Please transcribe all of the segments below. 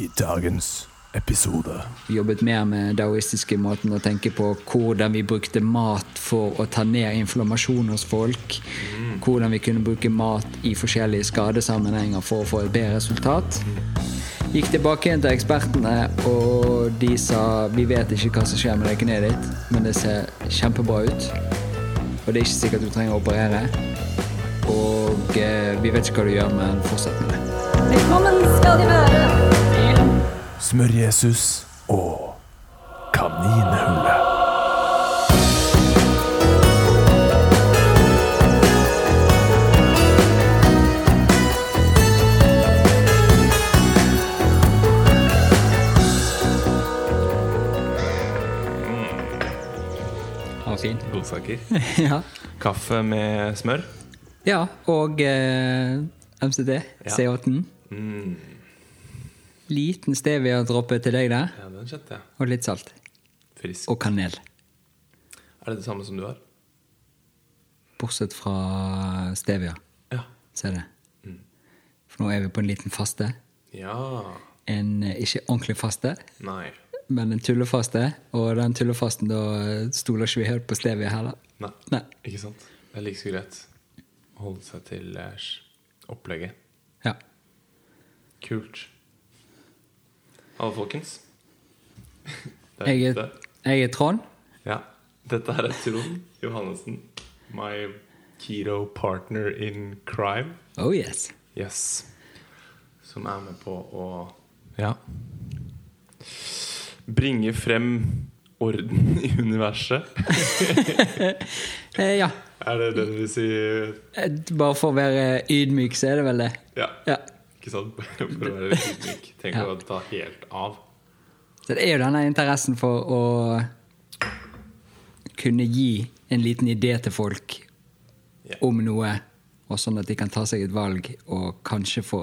i dagens episode. Vi jobbet mer med daoistiske måten å tenke på hvordan vi brukte mat for å ta ned inflammasjon hos folk. Hvordan vi kunne bruke mat i forskjellige skadesammenhenger for å få et bedre resultat. Gikk tilbake igjen til ekspertene, og de sa vi vet ikke hva som skjer med det kneet ditt, men det ser kjempebra ut. Og det er ikke sikkert du trenger å operere. Og eh, vi vet ikke hva du gjør, men fortsett med det. Velkommen skal de være Smør-Jesus og Kaninhullet. Ja, fin. Godsaker. ja. Kaffe med smør. ja, og eh, MCD. Ja. C8. Mm. Liten stevia-droppe til deg der, Ja, den kjente jeg. og litt salt. Frisk. Og kanel. Er det det samme som du har? Bortsett fra stevia, Ja. så er det. For nå er vi på en liten faste. Ja. En eh, ikke ordentlig faste, Nei. men en tullefaste. Og den tullefasten, da eh, stoler ikke vi helt på stevia heller. Nei. Nei. Ikke sant? Det er like så greit å holde seg til eh, opplegget. Ja. Kult. Hallo, folkens. Jeg er, jeg er Trond. Ja. Dette her er Trond Johannessen. My keto partner in crime. Oh yes. Yes. Som er med på å Ja. Bringe frem orden i universet. Eh, ja. Er det det du vil si? Eh, Bare for å være ydmyk, så er det vel det. Ja. Ja. Ikke sant? For å være ydmyk. Tenk Ja. å ta helt av. Så det er jo denne interessen for å kunne gi en liten idé til folk yeah. om noe, og sånn at de kan ta seg et valg og kanskje få,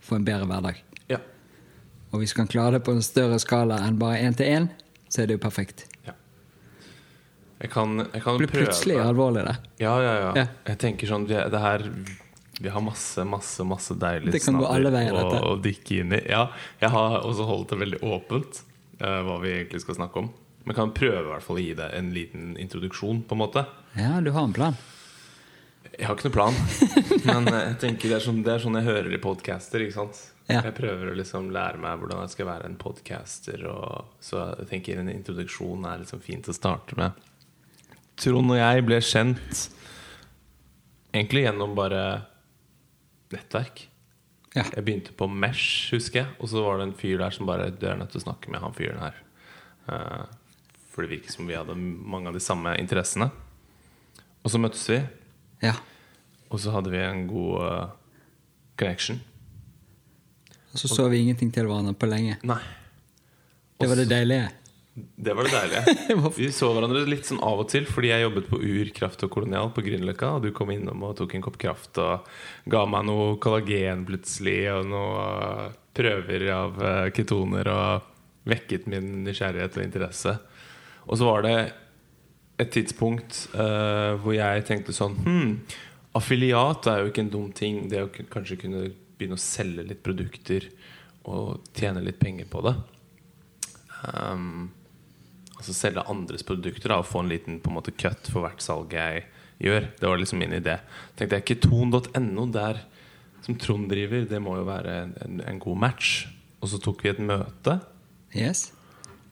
få en bedre hverdag. Ja. Og hvis vi kan klare det på en større skala enn bare én til én, så er det jo perfekt. ja. Jeg kan, jeg kan Det blir plutselig alvorlig, det. Ja, ja, ja. Ja. Jeg tenker sånn det, det her Vi har masse, masse, masse deilige veier, å, å dykke inn i. Ja, jeg har også holdt det veldig åpent uh, hva vi egentlig skal snakke om. Men kan prøve i hvert fall å gi deg en liten introduksjon, på en måte. Ja, du har en plan. Jeg har ikke noen plan, men eh, jeg tenker det er sånn, det er sånn jeg hører i podcaster. Ikke sant? Ja. Jeg prøver å liksom lære meg hvordan jeg skal være en podcaster. Og, så jeg tenker en introduksjon er liksom fint å starte med. Trond og jeg ble kjent egentlig gjennom bare nettverk. Ja. Jeg begynte på Mesh, husker jeg. Og så var det en fyr der som bare Du er nødt til å snakke med han fyren her. Eh, for det virket som vi hadde mange av de samme interessene. Og så møttes vi. Ja. Og så hadde vi en god eh, connection. Og så så vi ingenting til hverandre på lenge. Nei. Det var det deilige. Det var det deilige. Vi så hverandre litt sånn av og til, fordi jeg jobbet på Ur kraft og kolonial på Grünerløkka. Og du kom innom og tok en kopp kraft og ga meg noe kollagen plutselig. Og noen eh, prøver av eh, ketoner og vekket min nysgjerrighet og interesse. Og så var det et tidspunkt uh, hvor jeg tenkte sånn Hm, affiliat er jo ikke en dum ting. Det å kanskje kunne begynne å selge litt produkter og tjene litt penger på det. Um, altså selge andres produkter da, og få en liten på en måte cut for hvert salg jeg gjør. Det var liksom min idé. tenkte jeg Keton.no, der som Trond driver, det må jo være en, en, god match. Og så tok vi et møte. Yes.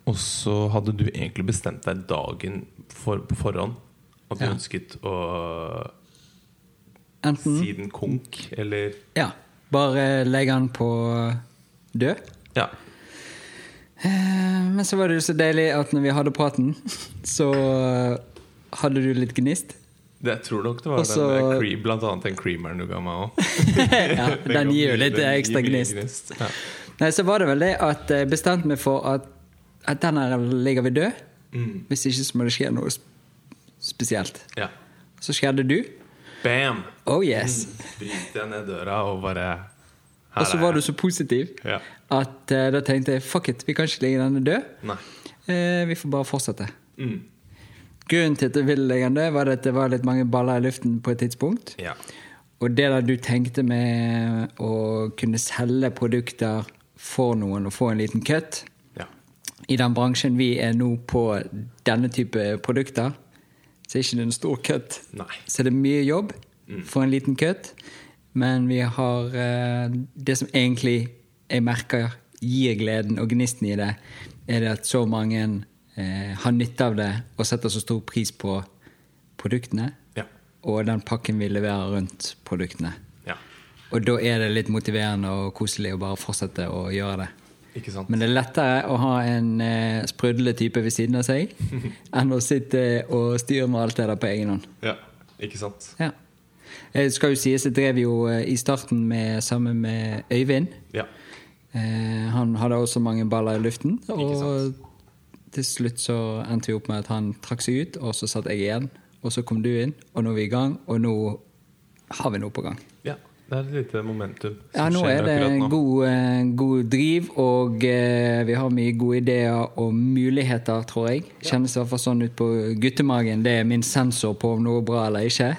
Og så hadde du egentlig bestemt deg dagen for, på forhånd at du Ja. ønsket å Enten si den konk, eller Ja. Bare legge den på død. Ja. Eh, Men så var det jo så deilig at når vi hadde praten, så hadde du litt gnist. Det, jeg tror nok det var Også, den cream, blant annet den creameren du ga meg òg. ja, den gir jo litt ekstra gnist. Ja. Nei, så var det vel det at jeg bestemte meg for at, at den her ligger vi død. Hvis ikke så må det skje noe spesielt. ja. Så skjedde du. Bam! Oh yes. Bryter jeg ned døra og bare Og så var du så positiv Ja. at uh, da tenkte jeg fuck it, vi kan ikke legge denne død. Eh, vi får bare fortsette. Mm. Grunnen til at jeg ville legge den død, var at det var litt mange baller i luften på et tidspunkt. Ja. Og det der du tenkte med å kunne selge produkter for noen å få en liten cut. Ja. I den bransjen vi er nå på denne type produkter, så er det ikke en stor cut. Nei. Så det er mye jobb for en liten cut. Men vi har eh, Det som egentlig jeg merker gir gleden og gnisten i det, er det at så mange eh, har nytte av det og setter så stor pris på produktene Ja. og den pakken vi leverer rundt produktene. ja. Og da er det litt motiverende og koselig å bare fortsette å gjøre det. Ikke sant? Men det er lettere å ha en eh, sprudlende type ved siden av seg enn å sitte og styre med alt det der på egen hånd. Ja. Ikke sant? Ja. Det skal jo sies, jeg drev jo eh, i starten med, sammen med Øyvind. Ja. Eh, han hadde også mange baller i luften. Og til slutt så endte vi opp med at han trakk seg ut, og så satt jeg igjen. Og så kom du inn, og nå er vi i gang, og nå har vi noe på gang. Det er et lite momentum. som Ja, nå skjer er det akkurat nå. god, eh, god driv, og eh, vi har mye gode ideer og muligheter, tror jeg. Kjennes i hvert fall sånn ut på guttemagen. Det er min sensor på om noe er bra eller ikke.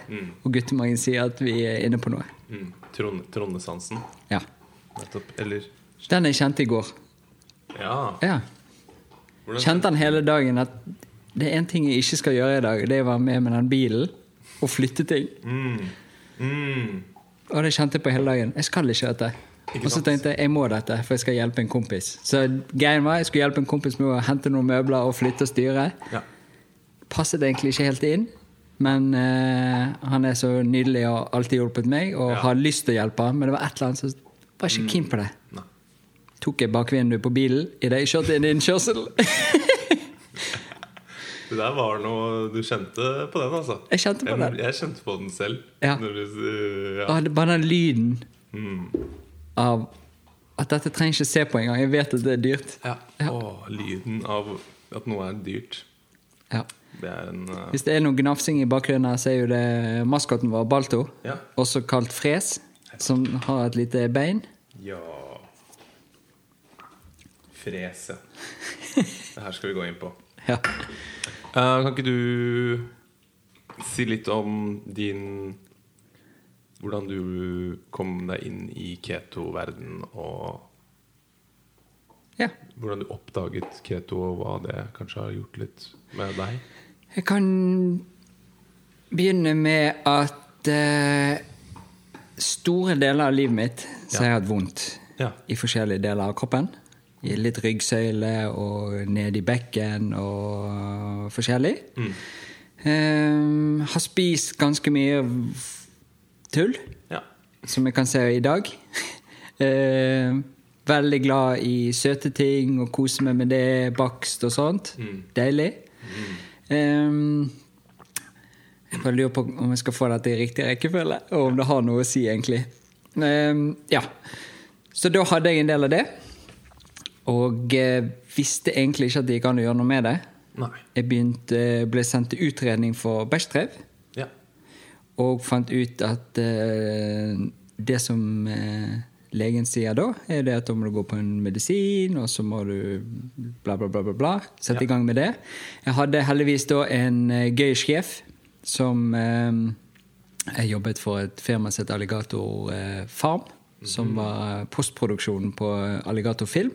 Og guttemagen sier at vi er inne på noe. Mm. Trond, Trondesansen. Ja. Nettopp. Eller Den jeg kjente i går. Ja. Ja. Kjente den hele dagen at det er én ting jeg ikke skal gjøre i dag. Det er å være med med den bilen og flytte ting. Mm. Og det kjente jeg på hele dagen. Jeg skal ikke dette. Og så tenkte jeg jeg må dette, for jeg skal hjelpe en kompis. Så greien var jeg skulle hjelpe en kompis med å hente noen møbler og flytte og styre. Ja. Passet egentlig ikke helt inn, men uh, han er så nydelig og har alltid hjulpet meg og Ja. Mm. har lyst til å hjelpe. Men det var et eller annet som var ikke keen på det. Nei. Tok jeg bakvinduet på bilen idet jeg kjørte inn i en kjørsel. Det der var noe Du kjente på den, altså? Jeg kjente på den. Jeg kjente på den selv. Ja. Du, ja. Og bare den lyden Mm. av at dette trenger ikke se på engang. Jeg vet at det er dyrt. Ja. Ja. Åh, lyden av at noe er dyrt. Ja. Det er en uh, Hvis det er noe gnafsing i bakgrunnen, her, så er jo det maskoten vår, Balto. Ja. Også kalt Fres, som har et lite bein. Ja Fres, ja. Det her skal vi gå inn på. Ja. Eh, kan ikke du si litt om din Hvordan du kom deg inn i keto-verden, og ja. hvordan du oppdaget keto, og hva det kanskje har gjort litt med deg? Jeg kan begynne med at uh, store deler av livet mitt så har jeg hatt vondt Ja. i forskjellige deler av kroppen. I litt ryggsøyle og ned i bekken og forskjellig. Eh, har spist ganske mye tull, Ja. som jeg kan se i dag. Eh, veldig glad i søte ting og kose meg med det, bakst og sånt. Deilig. Eh, jeg bare lurer på om jeg skal få dette i riktig rekkefølge, og om det har noe å si, egentlig. Um, ja. Så da hadde jeg en del av det. Og eh, visste egentlig ikke at det gikk an å gjøre noe med det. Nei. Jeg begynte, ble sendt til utredning for bæsjstrev, Ja. og fant ut at eh, det som eh, legen sier da, er det at da må du gå på en medisin, og så må du bla, bla, bla, bla, bla. Sette i gang med det. Jeg hadde heldigvis da en eh, gøy sjef som eh, Jeg jobbet for et firma som het Alligator Farm, mm -hmm. som var postproduksjonen på Alligator Film.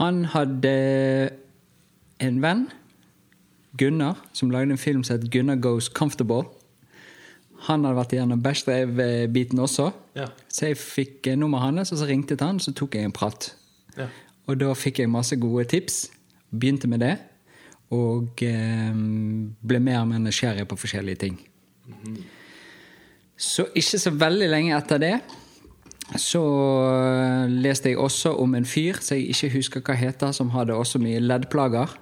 Han hadde en venn, Gunnar, som lagde en film som het 'Gunnar Goes Comfortable'. Han hadde vært igjennom bæsjdrev-biten også. Ja. Så jeg fikk eh, nummeret hans, og så ringte jeg til han, så tok jeg en prat. Ja. Og da fikk jeg masse gode tips. Begynte med det. Og eh, ble mer og mer nysgjerrig på forskjellige ting. Så ikke så veldig lenge etter det så eh, leste jeg også om en fyr som jeg ikke husker hva heter, som hadde også mye leddplager.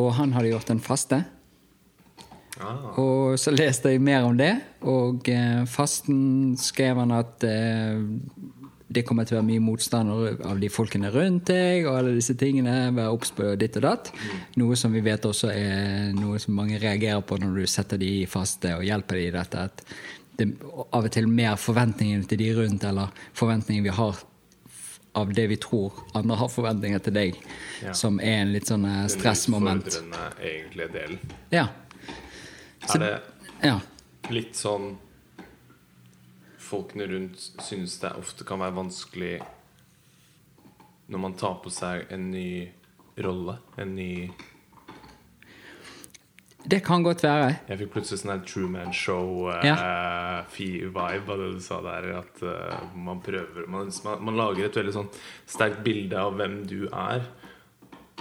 Og han hadde gjort en faste. Ah. Og så leste jeg mer om det, og eh, fasten skrev han at eh, det kommer til å være mye motstand av de folkene rundt deg, og alle disse tingene. Være obs på ditt og datt. Noe som vi vet også er noe som mange reagerer på når du setter de i faste og hjelper de i dette. At det er av og til mer forventningene til de rundt, eller forventninger vi har av det vi tror andre har forventninger til deg, Ja. som er en litt sånn eh, stressmoment. Den utfordrende egentlige delen. Ja. Så- Er det ja. litt sånn Folkene rundt synes det ofte kan være vanskelig når man tar på seg en ny rolle. En ny Det kan godt være. Jeg fikk plutselig sånn her Truman Show-vibe av det du sa der. At uh, man prøver man, man, man lager et veldig sånn sterkt bilde av hvem du er.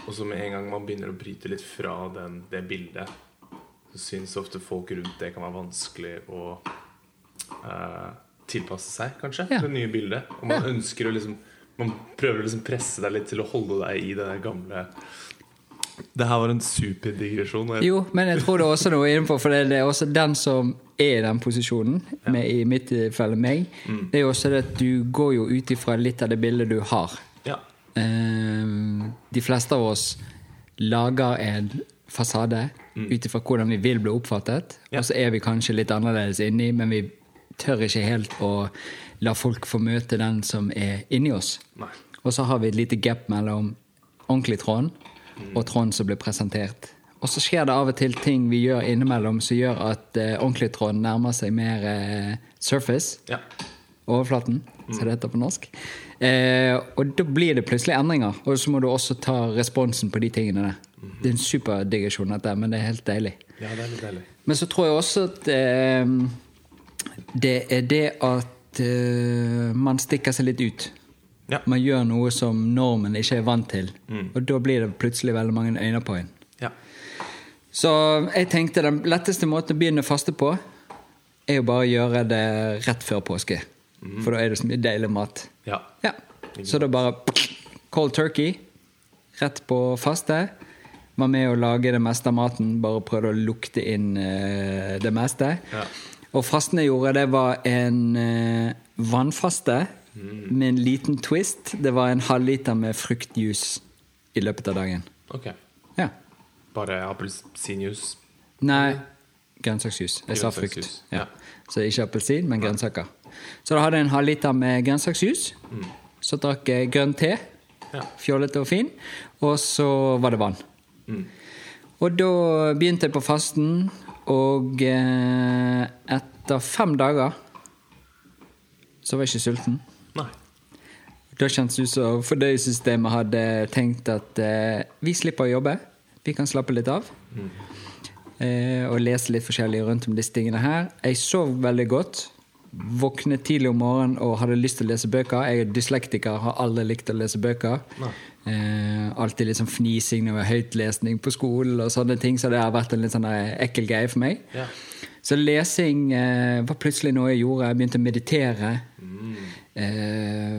Og så med en gang man begynner å bryte litt fra den, det bildet, så syns ofte folk rundt det kan være vanskelig å uh, tilpasse seg, kanskje. Ja. Det nye bildet. Og man Ja. ønsker å liksom Man prøver å liksom presse deg litt til å holde deg i det der gamle Det her var en superdigresjon. Jo, men jeg tror det er også noe innenfor, for det er også den som er i den posisjonen, med, i mitt tilfelle meg, det er jo også det at du går jo ut ifra litt av det bildet du har. Ja. Um, de fleste av oss lager en fasade ut ifra hvordan vi vil bli oppfattet, Ja. og så er vi kanskje litt annerledes inni, men vi tør ikke helt å la folk få møte den som er inni oss. Nei. Og så har vi et lite gap mellom ordentlig Trond og Trond som blir presentert. Og så skjer det av og til ting vi gjør innimellom som gjør at eh, ordentlig Trond nærmer seg mer eh, surface, Ja. overflaten, som det heter på norsk. Eh, og da blir det plutselig endringer, og så må du også ta responsen på de tingene der. Det er en superdigresjon, dette, men det er helt deilig. ja, det er litt deilig. Men så tror jeg også at eh, det er det at eh, man stikker seg litt ut. Ja. Man gjør noe som normen ikke er vant til. Og da blir det plutselig veldig mange øyne på en. Ja. Så jeg tenkte den letteste måten å begynne å faste på, er jo bare å gjøre det rett før påske. For da er det så mye deilig mat. ja. Ja. Så da bare cold turkey, rett på faste. Var med å lage det meste av maten, bare prøvde å lukte inn eh, det meste. Ja. Og fasten jeg gjorde, det var en eh, vannfaste med en liten twist. Det var en halvliter med fruktjuice i løpet av dagen. Ok. Ja. Bare appelsinjuice. Nei, grønnsaksjuice. Jeg sa frukt. Ja. Så ikke appelsin, men grønnsaker. Så da hadde jeg en halvliter med grønnsaksjuice. Så drakk jeg grønn te. Ja. Fjollete og fin. Og så var det vann. Og da begynte jeg på fasten, og eh, etter fem dager så var jeg ikke sulten. Da kjentes det ut som fordøyelsessystemet hadde tenkt at eh, vi slipper å jobbe. Vi kan slappe litt av. Eh, og lese litt forskjellig rundt om disse tingene her. Jeg sov veldig godt. Våknet tidlig om morgenen og hadde lyst til å lese bøker. Jeg er dyslektiker, har aldri likt å lese bøker. Eh, alltid litt sånn fnising når høytlesning på skolen, og sånne ting, så det har vært en litt sånn der ekkel greie for meg. Ja. Så lesing eh, var plutselig noe jeg gjorde. Jeg begynte å meditere. Eh,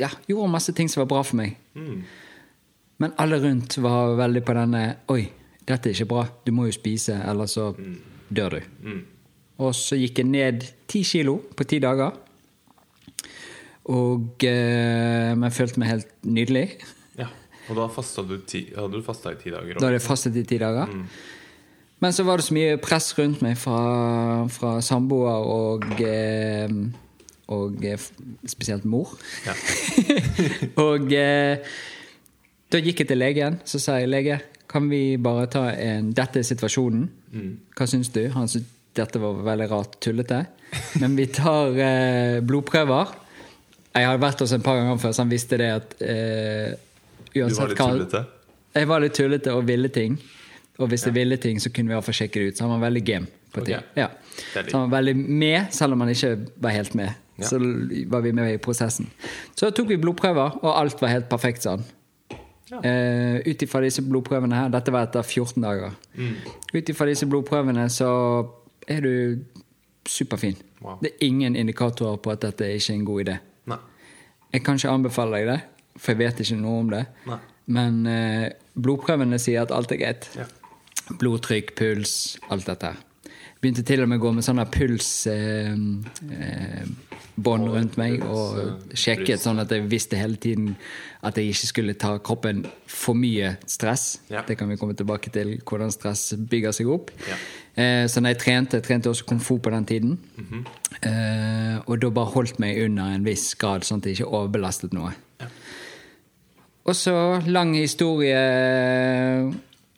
ja, gjorde masse ting som var bra for meg. Men alle rundt var veldig på denne Oi, dette er ikke bra. Du må jo spise, eller så dør du. Og så gikk jeg ned ti kilo på ti dager. Og eh, Men følte meg helt nydelig. ja. Og da du ti, hadde du fasta i ti dager? Da hadde jeg fastet i ti dager. Men så var det så mye press rundt meg fra, fra samboer og eh, Og eh, spesielt mor. Ja. og eh, da gikk jeg til legen. Så sa jeg lege, kan vi bare ta en Dette er situasjonen. Hva syns du? Han syntes dette var veldig rart tullete. Men vi tar eh, blodprøver. Jeg har vært hos en par ganger før, så han visste det at eh, Du var litt tullete? jeg var litt tullete og ville ting. Og hvis jeg ville ting, så kunne vi sjekke det ut. Så han var veldig game på Ok. ting. Ja. Så han var veldig med, selv om han ikke var helt med. Ja. Så var vi med i prosessen. Så tok vi blodprøver, og alt var helt perfekt, sånn. Ja. Uh, Ut ifra disse blodprøvene her Dette var etter 14 dager. Mm. Ut ifra disse blodprøvene så er du superfin. Wow. Det er ingen indikatorer på at dette er ikke en god idé. Nei. Jeg kan ikke anbefale deg det, for jeg vet ikke noe om det. Nei. Men uh, blodprøvene sier at alt er greit. Ja. Blodtrykk, puls, alt dette her. Begynte til og med å gå med sånne pulsbånd eh, bånd rundt meg og eh, sjekket sånn at jeg visste hele tiden at jeg ikke skulle ta kroppen for mye stress. Ja. Det kan vi komme tilbake til, hvordan stress bygger seg opp. Ja. Eh, så når jeg trente, jeg trente også kung fu på den tiden. Mhm. eh, og da bare holdt meg under en viss grad, sånn at jeg ikke overbelastet noe. Ja. Og så lang historie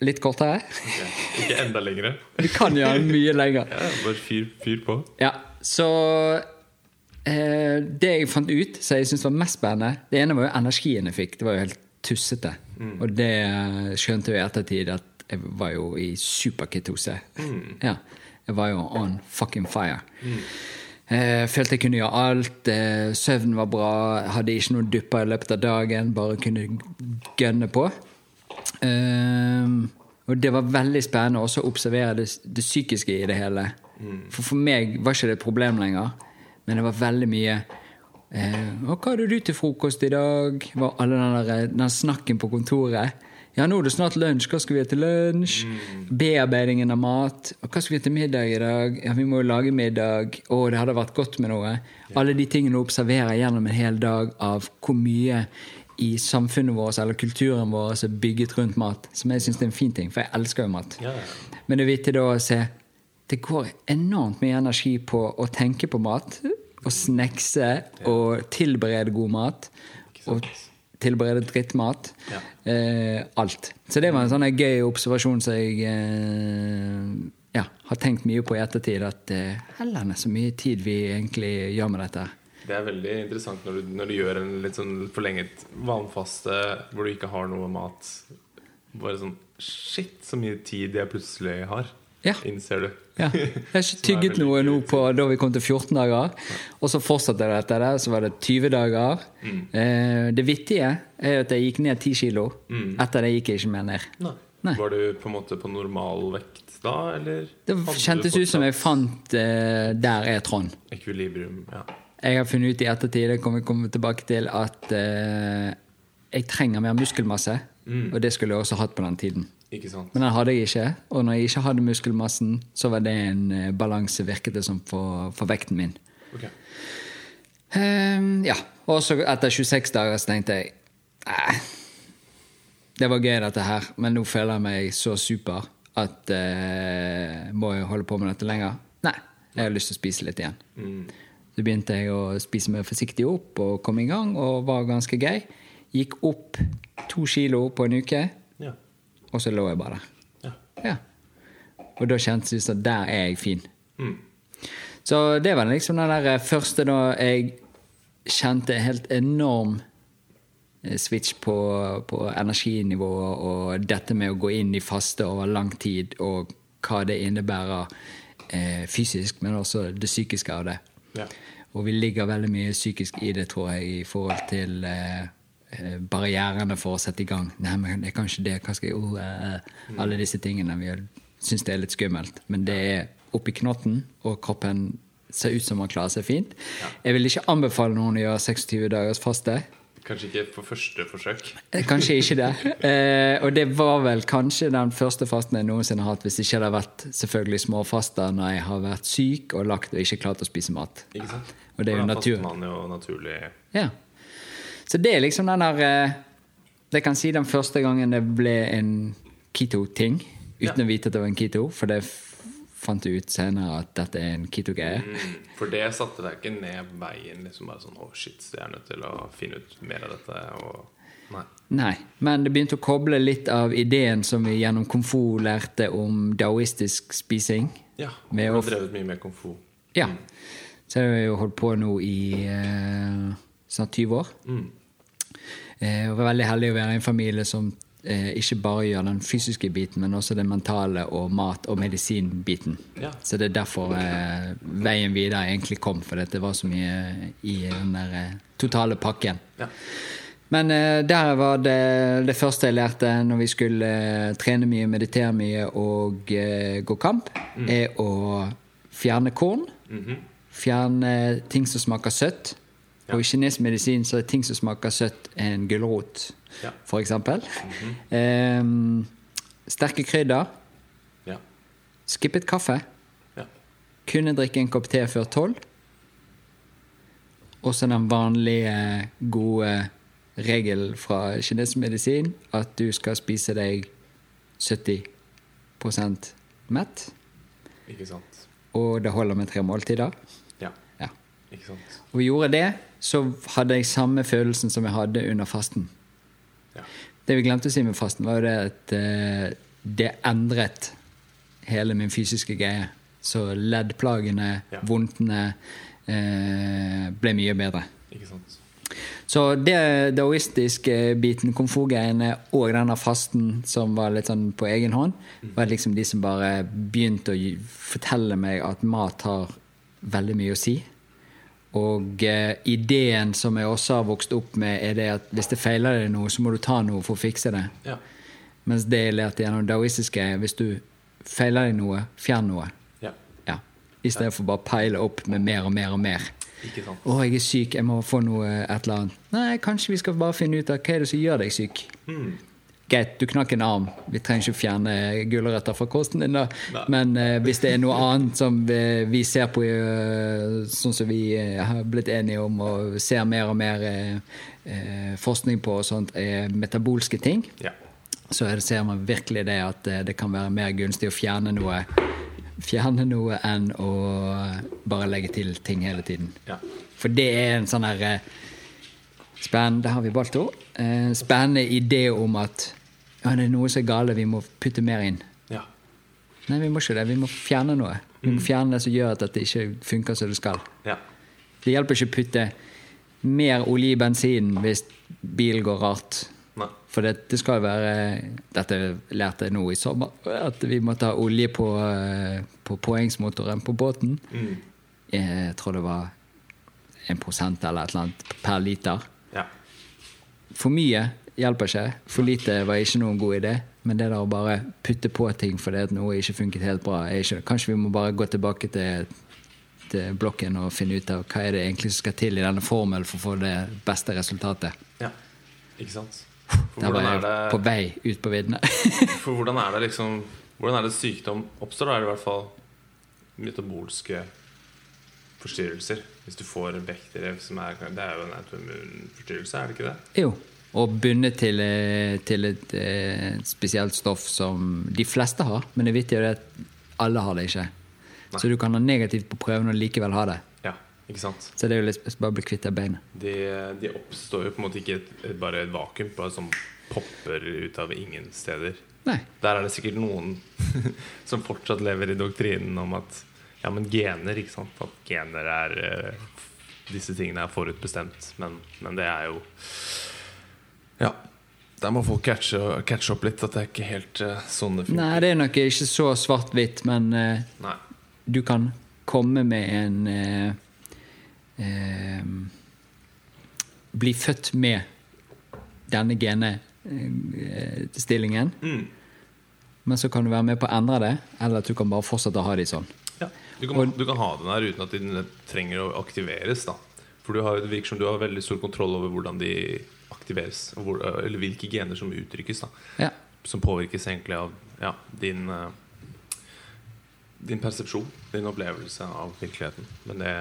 litt kortere. Okay. Ikke enda lengre. Vi kan gjøre den mye lenger. Ja, bare fyr, fyr på. Ja, så Eh, det jeg fant ut, som jeg syntes var mest spennende Det ene var jo energien jeg fikk. Det var jo helt tussete. Og det skjønte jeg i ettertid at jeg var jo i superketose. Ja. Jeg var jo on fucking fire. Eh, følte jeg kunne gjøre alt. Eh, søvnen var bra. Hadde ikke noen dupper i løpet av dagen. Bare kunne gønne på. Eh, og det var veldig spennende også å observere det, det psykiske i det hele. For for meg var ikke det et problem lenger, men det var veldig mye eh, og 'Hva hadde du til frokost i dag?' var alle den, der, den snakken på kontoret. Ja, nå er det snart lunsj. Hva skal vi ha til lunsj? Bearbeidingen av mat. Og hva skal vi ha til middag i dag? Ja, vi må jo lage middag. Å, det hadde vært godt med noe. Alle de tingene du observerer gjennom en hel dag av hvor mye i samfunnet vårt eller kulturen vår som er bygget rundt mat, som jeg syns er en fin ting, for jeg elsker jo mat. Ja, ja. Men det er viktig da å se Det går enormt mye energi på å tenke på mat. Å snekse og tilberede god mat. Og tilberede drittmat. Ja. Eh, alt. Så det var en sånn gøy observasjon som jeg eh, ja, har tenkt mye på i ettertid. At eh, hellene så mye tid vi egentlig gjør med dette. Det er veldig interessant når du, når du gjør en litt sånn forlenget vannfaste hvor du ikke har noe mat. Bare sånn Shit, så mye tid jeg plutselig har. Ja. Innser du. Ja. Jeg har ikke tygget noe nå på da vi kom til 14 dager. Og så fortsatte det etter det, så var det 20 dager. Mm. Eh, det vittige er at jeg gikk ned 10 kilo. Etter det gikk jeg ikke mer ned. Nei. Nei. Var du på en måte på normal vekt da, eller? Det kjentes ut som jeg fant eh, Der er Trond. Ekvilibrium, ja. Jeg har funnet ut i ettertid det kommer komme tilbake til, at eh, jeg trenger mer muskelmasse. Og det skulle jeg også hatt på den tiden. Men den hadde jeg ikke. Og når jeg ikke hadde muskelmassen, så var det en eh, balanse, virket det som, for, for vekten min. Ok. Um, ja. Og så etter 26 dager så tenkte jeg eh, det var gøy, dette her, men nå føler jeg meg så super at eh, Må jeg holde på med dette lenger? Nei. Jeg har lyst til å spise litt igjen. Så begynte jeg å spise mer forsiktig opp og kom i gang, og var ganske gøy. Gikk opp to kilo på en uke, Ja. og så lå jeg bare der. ja. Ja. Og da kjentes det ut som der er jeg fin. Mm. Så det var liksom den der første da jeg kjente helt enorm eh, switch på, på energinivået og dette med å gå inn i faste over lang tid, og hva det innebærer eh, fysisk, men også det psykiske av det. Ja. Og vi ligger veldig mye psykisk i det, tror jeg, i forhold til eh, eh, barrierene for å sette i gang. Nei, men det er kanskje det. Hva skal jeg oh, eh, eh, Alle disse tingene. Vi syns det er litt skummelt. Men det er oppi knotten, og kroppen ser ut som man klarer seg fint. Jeg vil ikke anbefale noen å gjøre 26 dagers faste. Kanskje ikke på første forsøk. Eh, Kanskje ikke det. Eh, og det var vel kanskje den første fasten jeg noensinne har hatt, hvis ikke det har vært selvfølgelig småfaster når jeg har vært syk og lagt og ikke klart å spise mat. Ikke sant? Og det er jo natur. man jo naturlig Ja. Så det er liksom den der eh, Det kan si den første gangen det ble en keto-ting, uten Ja. å vite at det var en keto, for det fant ut senere at dette er en keto-greie. mm, For det satte deg ikke ned veien liksom bare sånn Å, shit, så jeg er nødt til å finne ut mer av dette. Og Nei. Nei, men det begynte å koble litt av ideen som vi gjennom komfort lærte om daoistisk spising. Ja. Med Du har drevet mye med kung fu. Ja. Så jeg har jo holdt på nå i eh, snart 20 år. Mm. Eh, og var veldig heldig å være i en familie som eh, ikke bare gjør den fysiske biten, men også den mentale og mat- og medisinbiten. Ja. Så det er derfor eh, veien videre egentlig kom, for det var så mye i den der eh, totale pakken. Ja. Men eh, der var det det første jeg lærte når vi skulle eh, trene mye, meditere mye og eh, gå kamp, Mm. er å fjerne korn. Mhm. Fjerne ting som smaker søtt. Og i kinesisk medisin så er ting som smaker søtt, en gulrot, Ja. for eksempel. eh, sterke krydder. Ja. Skippet kaffe. Ja. Kunne drikke en kopp te før tolv. Også den vanlige, gode regelen fra kinesisk medisin at du skal spise deg 70 mett. Ikke sant. Og det holder med tre måltider. Ja. Ja. Ikke sant. Og gjorde det, så hadde jeg samme følelsen som jeg hadde under fasten. Ja. Det vi glemte å si med fasten, var jo det at eh, det endret hele min fysiske greie. Så leddplagene, Ja. vondtene, eh, ble mye bedre. Ikke sant. Så det daoistiske biten, komfortgreiene og denne fasten som var litt sånn på egen hånd, var liksom de som bare begynte å fortelle meg at mat har veldig mye å si. Og eh, ideen som jeg også har vokst opp med, er det at hvis det feiler deg noe, så må du ta noe for å fikse det. Ja. Mens det jeg lærte gjennom daoistiske, er hvis du feiler deg noe, fjern noe. ja. Ja. I stedet for bare peile opp med mer og mer og mer. Ikke sant. Å, jeg er syk, jeg må få noe et eller annet. Nei, kanskje vi skal bare finne ut av hva er det som gjør deg syk. Greit, du knakk en arm. Vi trenger ikke fjerne gulrøtter fra kosten din, da. Nei. Men eh, hvis det er noe annet som vi, vi ser på, uh, sånn som vi uh, har blitt enige om og ser mer og mer uh, eh, forskning på, sånt, er metabolske ting, Ja. så det, ser man virkelig det at eh, det kan være mer gunstig å fjerne noe Fjerne noe enn å bare legge til ting hele tiden. Ja. For det er en sånn her eh, Spennende, har vi valgt ord. Eh, spennende idé om at ja, det er noe som er gale, vi må putte mer inn. ja. Nei, vi må ikke det. Vi må fjerne noe. Vi må fjerne det som gjør at det ikke funker som det skal. ja. Det hjelper ikke å putte mer olje i bensinen hvis bilen går rart. Nei. For det, det skal være Dette lærte jeg nå i sommer. At vi måtte ha olje på, eh, på påhengsmotoren på båten. Jeg tror det var en prosent eller et eller annet per liter. For mye hjelper ikke. For lite var ikke noen god idé. Men det der å bare putte på ting fordi at noe ikke funket helt bra ikke, Kanskje vi må bare gå tilbake til, til blokken og finne ut av hva er det egentlig som skal til i denne formelen for å få det beste resultatet. ja. Ikke sant. For Der var jeg er på det, vei ut på viddene. for hvordan er det liksom Hvordan er det sykdom oppstår? Da er det i hvert fall metabolske forstyrrelser. Hvis du får vekterrev som er Det er jo en autoimmunforstyrrelse, er det ikke det? Jo. Og bundet til, eh, til et et, spesielt stoff som de fleste har. Men det vittige er at alle har det ikke. Så du kan ha negativt på prøven og likevel ha det. Ja, ikke sant? Så det er jo litt bare å bli kvitt det beinet. De, de oppstår jo på en måte ikke et, bare et vakuum, bare som popper ut av ingen steder. Nei. Der er det sikkert noen som fortsatt lever i doktrinen om at ja, men gener, ikke sant? At gener er eh, Disse tingene er forutbestemt. Men, men det er jo Ja. Der må folk catche, catch opp litt. At det er ikke helt eh, sånn det funker. Nei, det er nok ikke så svart-hvitt, men Nei. du kan komme med en eh, eh, Bli født med denne genestillingen. Mm. Men så kan du være med på å endre det, eller at du kan bare fortsette å ha de sånn. Du, kan, du kan ha den her uten at de trenger å aktiveres. Da. For du har, det virker som du har veldig stor kontroll over hvordan de aktiveres. Hvor, eller hvilke gener som uttrykkes. Da. Ja. Som påvirkes egentlig av ja, din eh, Din persepsjon, din opplevelse av virkeligheten. Men det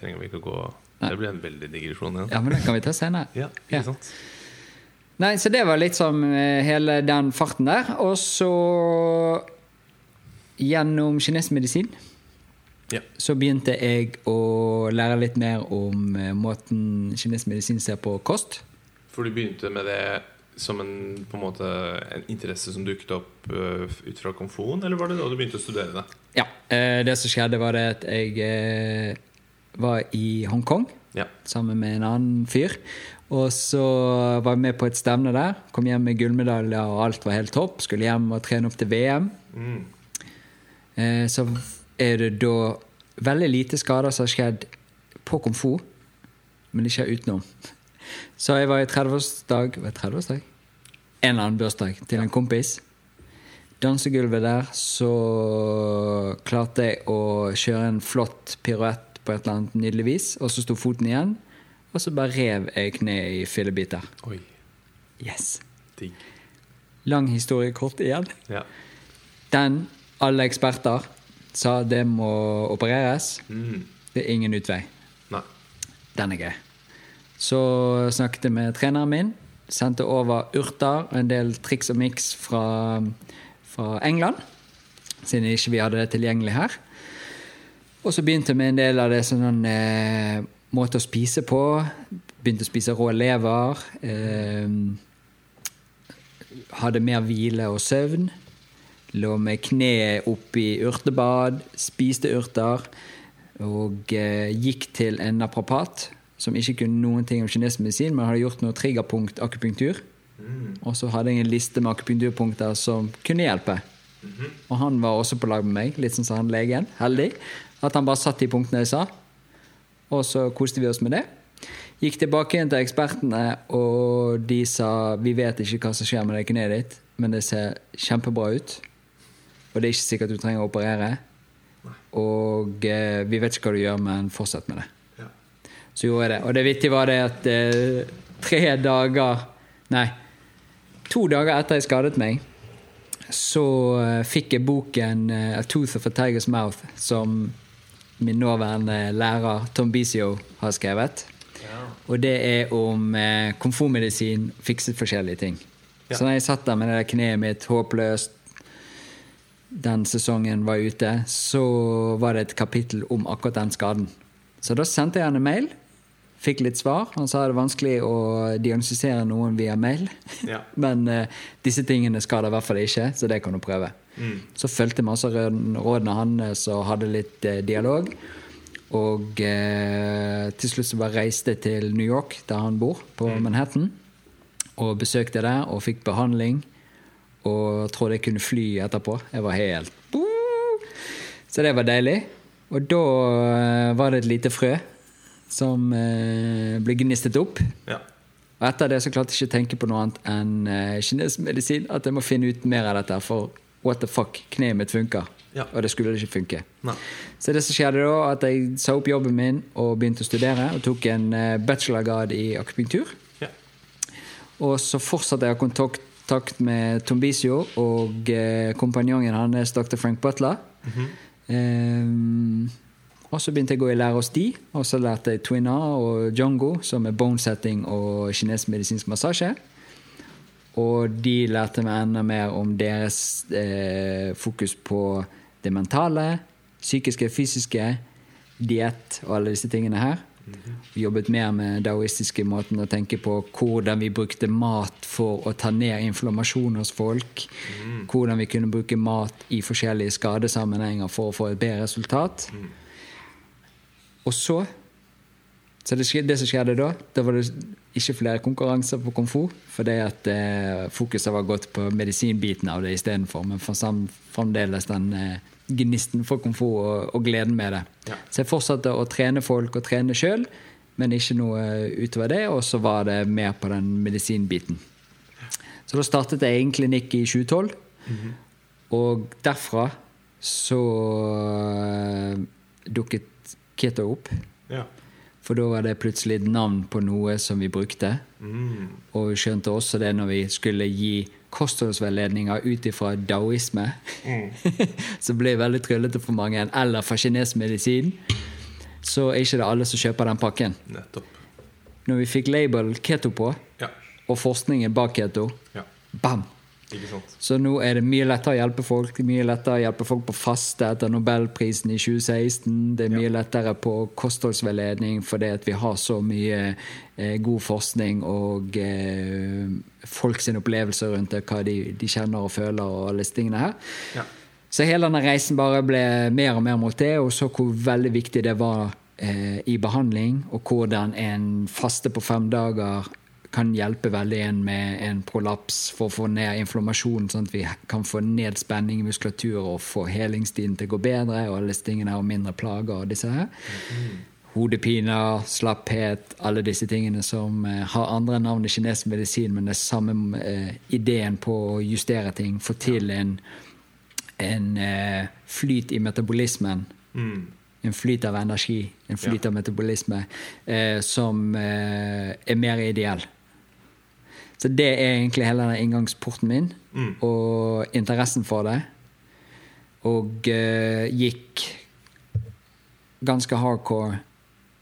trenger vi ikke å gå Nei. Det blir en veldig digresjon igjen. ja, men det kan vi ta senere. Ja, ikke Ja. sant? Nei, så det var litt som eh, hele den farten der. Og så gjennom kinesisk medisin Ja. så begynte jeg å lære litt mer om eh, måten kinesisk medisin ser på kost. For du begynte med det som en, på en måte en interesse som dukket opp øh, ut fra komfoen, eller var det da du begynte å studere det? Ja, eh, Det som skjedde, var det at jeg eh, var i Hongkong Ja. sammen med en annen fyr. Og så var jeg med på et stevne der. Kom hjem med gullmedaljer, og alt var helt topp. Skulle hjem og trene opp til VM. Mm. Eh, så er det da veldig lite skader som har skjedd på komfort, men ikke utenom. Så jeg var i 30-årsdag Var det 30-årsdag? En eller annen bursdag til en kompis. Dansegulvet der, så klarte jeg å kjøre en flott piruett på et eller annet nydelig vis, og så sto foten igjen, og så bare rev jeg kneet i fillebiter. Oi. Yes. Digg. Lang historie kort igjen. Ja. Den alle eksperter sa det må opereres. Mm. Det er ingen utvei. Nei. Den er gøy. Så snakket jeg med treneren min. Sendte over urter og en del triks og miks fra, fra England. Siden ikke vi hadde det tilgjengelig her. Og så begynte jeg med en del av det sånn eh, måte å spise på. Begynte å spise rå lever. Eh, hadde mer hvile og søvn. Lå med kneet oppi urtebad, spiste urter. Og eh, gikk til en naprapat som ikke kunne noen ting om kinesisk medisin, men hadde gjort noe triggerpunkt-akupunktur. Og så hadde jeg en liste med akupunkturpunkter som kunne hjelpe. Og han var også på lag med meg, litt sånn som han legen. Heldig. At han bare satt de punktene jeg sa. Og så koste vi oss med det. Gikk tilbake igjen til ekspertene, og de sa vi vet ikke hva som skjer med det kneet ditt, men det ser kjempebra ut. Og det er ikke sikkert du trenger å operere. Og eh, vi vet ikke hva du gjør, men fortsett med det. Ja. Så gjorde jeg det. Og det vittige var det at eh, tre dager Nei, to dager etter jeg skadet meg, så eh, fikk jeg boken eh, 'A Tooth of a Tiger's Mouth', som min nåværende lærer Tom Bisio har skrevet. Og det er om eh, komfortmedisin, fikset forskjellige ting. Ja. Så når jeg satt der med det der kneet mitt håpløst, den sesongen var ute, så var det et kapittel om akkurat den skaden. Så da sendte jeg han en mail. Fikk litt svar. Han sa det er vanskelig å diagnostisere noen via mail. Ja. Men uh, disse tingene skader i hvert fall ikke, så det kan du prøve. Så fulgte masse rådene hans og hadde litt uh, dialog. Og uh, til slutt så bare reiste jeg til New York, der han bor, på Manhattan. Og besøkte der og fikk behandling. Og trodde jeg kunne fly etterpå. Jeg var helt Så det var deilig. Og da eh, var det et lite frø som eh, ble gnistet opp. Ja. Og etter det så klarte jeg ikke å tenke på noe annet enn uh, kinesisk medisin. At jeg må finne ut mer av dette, for what the fuck, kneet mitt funker. Ja. Og det skulle ikke funke. Nei. Så det som skjedde da, at jeg sa opp jobben min og begynte å studere. Og tok en bachelorgrad i akupunktur. Ja. Og så fortsatte jeg å ha kontakt med Tom Bisio og eh, kompanjongen hans, dr. Frank Butler. Ehm, og så begynte jeg å gå i lære hos de, og så lærte jeg Twina og Jongo, som er bonesetting og kinesisk medisinsk massasje. Og de lærte meg enda mer om deres eh, fokus på det mentale, psykiske, fysiske, diett og alle disse tingene her. Vi jobbet mer med daoistiske måten å tenke på hvordan vi brukte mat for å ta ned inflammasjon hos folk. Hvordan vi kunne bruke mat i forskjellige skadesammenhenger for å få et bedre resultat. Og så Så det, det som skjedde da, da var det ikke flere konkurranser på komfort, fordi at eh, fokuset var gått på medisinbiten av det istedenfor. Men fremdeles den eh, gnisten for komfort og, og gleden med det. Ja. Så jeg fortsatte å trene folk og trene sjøl, men ikke noe utover det. Og så var det mer på den medisinbiten. Så da startet jeg en klinikk i 2012. Og derfra så eh, dukket keto opp. Ja. For da var det plutselig et navn på noe som vi brukte. Mm. Og vi skjønte også det når vi skulle gi kostholdsveiledninger ut ifra daoisme. mm. ble blir veldig tryllete for mange. Eller fra kinesisk medisin. Så er ikke det alle som kjøper den pakken. Nettopp. Når vi fikk label keto på, Ja. og forskningen bak keto, ja. bam! Så nå er det mye lettere å hjelpe folk. Mye lettere å hjelpe folk på faste etter Nobelprisen i 2016. Det er mye lettere på kostholdsveiledning fordi vi har så mye eh, god forskning og eh, folks opplevelser rundt det, hva de, de kjenner og føler og alle disse tingene her. Ja. Så hele denne reisen bare ble mer og mer mot det, og så hvor veldig viktig det var eh, i behandling, og hvordan en faste på fem dager kan hjelpe veldig en med en prolaps for å få ned inflammasjonen, sånn at vi kan få ned spenning i muskulatur og få helingstiden til å gå bedre, og alle disse tingene og mindre plager og disse her. Hodepiner, slapphet, alle disse tingene som eh, har andre navn i kinesisk medisin, men det er samme eh, ideen på å justere ting, få til en en eh, flyt i metabolismen. Mm. En flyt av energi, en flyt av metabolisme, eh, som eh, er mer ideell. Så det er egentlig hele den inngangsporten min, Mm. og interessen for det. Og uh, gikk ganske hardcore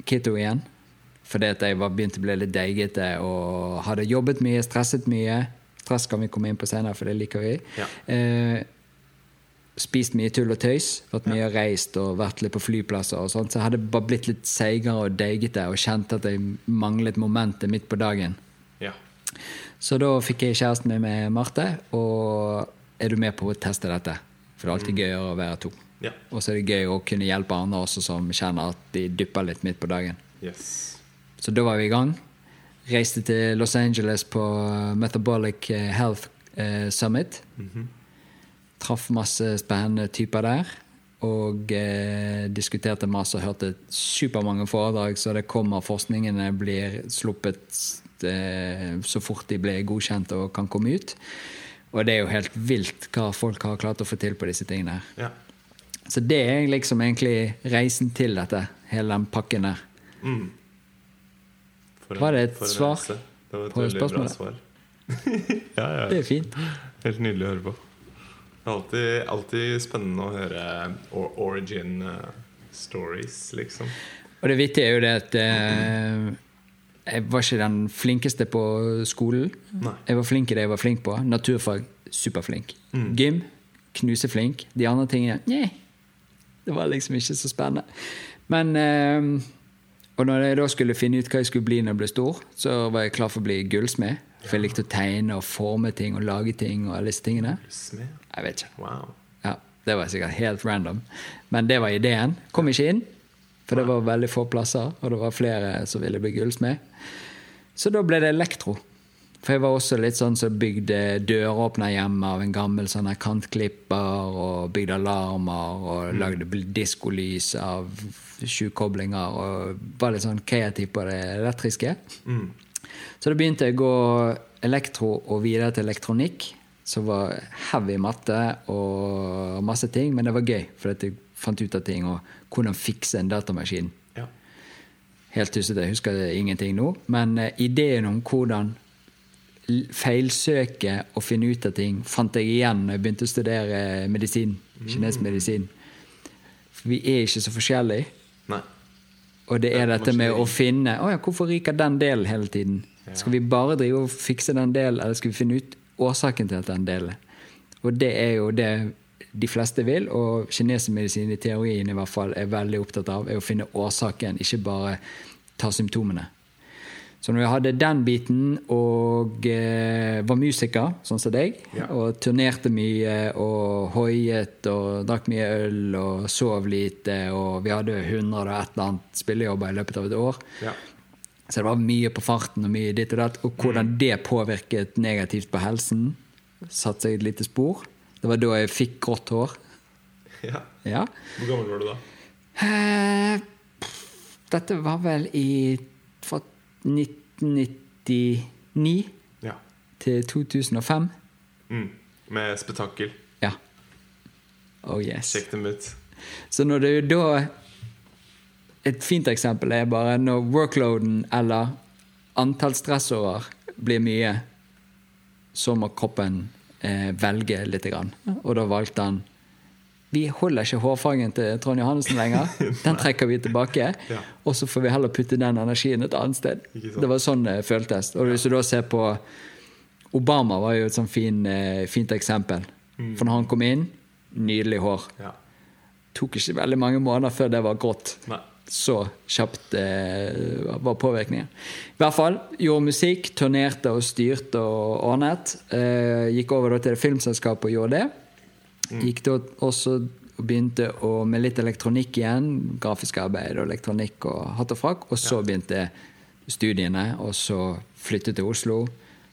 keto igjen. Fordi at jeg var begynt å bli litt deigete og hadde jobbet mye, stresset mye. Stress kan vi komme inn på senere, for det liker vi. Ja. Uh, spist mye tull og tøys, vært mye reist og vært litt på flyplasser. og sånt, Så jeg hadde bare blitt litt seigere og deigete og kjente at jeg manglet momentet midt på dagen. Ja. Så da fikk jeg kjæresten min med Marte, og er du med på å teste dette? For det er alltid gøyere å være to. Ja. Og så er det gøy å kunne hjelpe andre også som kjenner at de dypper litt midt på dagen. Yes. Så da var vi i gang. Reiste til Los Angeles på Metabolic Health eh, Summit. Traff masse spennende typer der. Og eh, diskuterte masse og hørte supermange foredrag, så det kommer forskningene blir sluppet eh, så fort de ble godkjent og kan komme ut. Og det er jo helt vilt hva folk har klart å få til på disse tingene. her. Ja. Så det er liksom egentlig reisen til dette, hele den pakken der. For Var det et svar. Det var et på spørsmålet? svar. ja, ja. Det er fint. Helt nydelig å høre på. Det er alltid, alltid spennende å høre origin eh, stories, liksom. Og det vittige er jo det at eh, jeg var ikke den flinkeste på skolen. Nei. Jeg var flink i det jeg var flink på. Naturfag superflink. Gym knuseflink. De andre tingene Nei. Det var liksom ikke så spennende. Men eh, Og når jeg da skulle finne ut hva jeg skulle bli når jeg ble stor, så var jeg klar for å bli gullsmed. For jeg likte å tegne og forme ting og lage ting og alle disse tingene. Jeg vet ikke. Wow. Ja, Det var sikkert helt random. Men det var ideen. Kom ikke inn, for det var veldig få plasser, og det var flere som ville bli gullsmed. Så da ble det elektro. For jeg var også litt sånn som bygde døråpner hjemme av en gammel sånn her kantklipper, og bygde alarmer og lagde bl- diskolys av sjukoblinger, og var litt sånn kreativ på det elektriske. Så da begynte jeg å gå elektro og videre til elektronikk, som var heavy matte og masse ting, men det var gøy, for jeg fant ut av ting og hvordan fikse en datamaskin. Ja. Helt tussete, jeg husker ingenting nå, men eh, ideen om hvordan feilsøke og finne ut av ting, fant jeg igjen når jeg begynte å studere medisin, kinesisk medisin. For vi er ikke så forskjellige. Nei. Og det er dette med å finne oh ja, hvorfor ryker den delen hele tiden? Skal vi bare drive og fikse den delen, eller skal vi finne ut årsaken til at den delen? Og det er jo det de fleste vil, og kinesisk medisin i teorien i hvert fall er veldig opptatt av, er å finne årsaken, ikke bare ta symptomene. Så når jeg hadde den biten og eh, var musiker, sånn som deg, Ja. og turnerte mye og hoiet og drakk mye øl og sov lite, og vi hadde 100 og et eller annet spillejobber i løpet av et år, Ja. så det var mye på farten og mye ditt og datt, og hvordan det påvirket negativt på helsen, satte seg et lite spor. Det var da jeg fikk grått hår. ja. Ja. Hvor gammel var du da? Eh, dette var vel i fra 1999 Ja. til 2005. Mm. Med spetakkel. Ja. Oh yes. Sjekk dem ut. Så når det er da Et fint eksempel er bare når workloaden eller antall stressårer blir mye, så må kroppen eh, velge litt. Grann. Og da valgte han vi holder ikke hårfargen til Trond Johannessen lenger. Den trekker vi tilbake. Ja. Og så får vi heller putte den energien et annet sted. Det var sånn det føltes. Og hvis du da ser på Obama var jo et sånn fin, eh, fint eksempel. Mm. For når han kom inn, nydelig hår Ja. tok ikke veldig mange måneder før det var grått. Nei. Så kjapt eh, var påvirkningen. I hvert fall gjorde musikk, turnerte og styrte og ordnet. Eh, gikk over til det filmselskapet og gjorde det. Gikk da også og begynte å, med litt elektronikk igjen. Grafisk arbeid og elektronikk og hatt og frakk. Og så begynte studiene, og så flyttet til Oslo.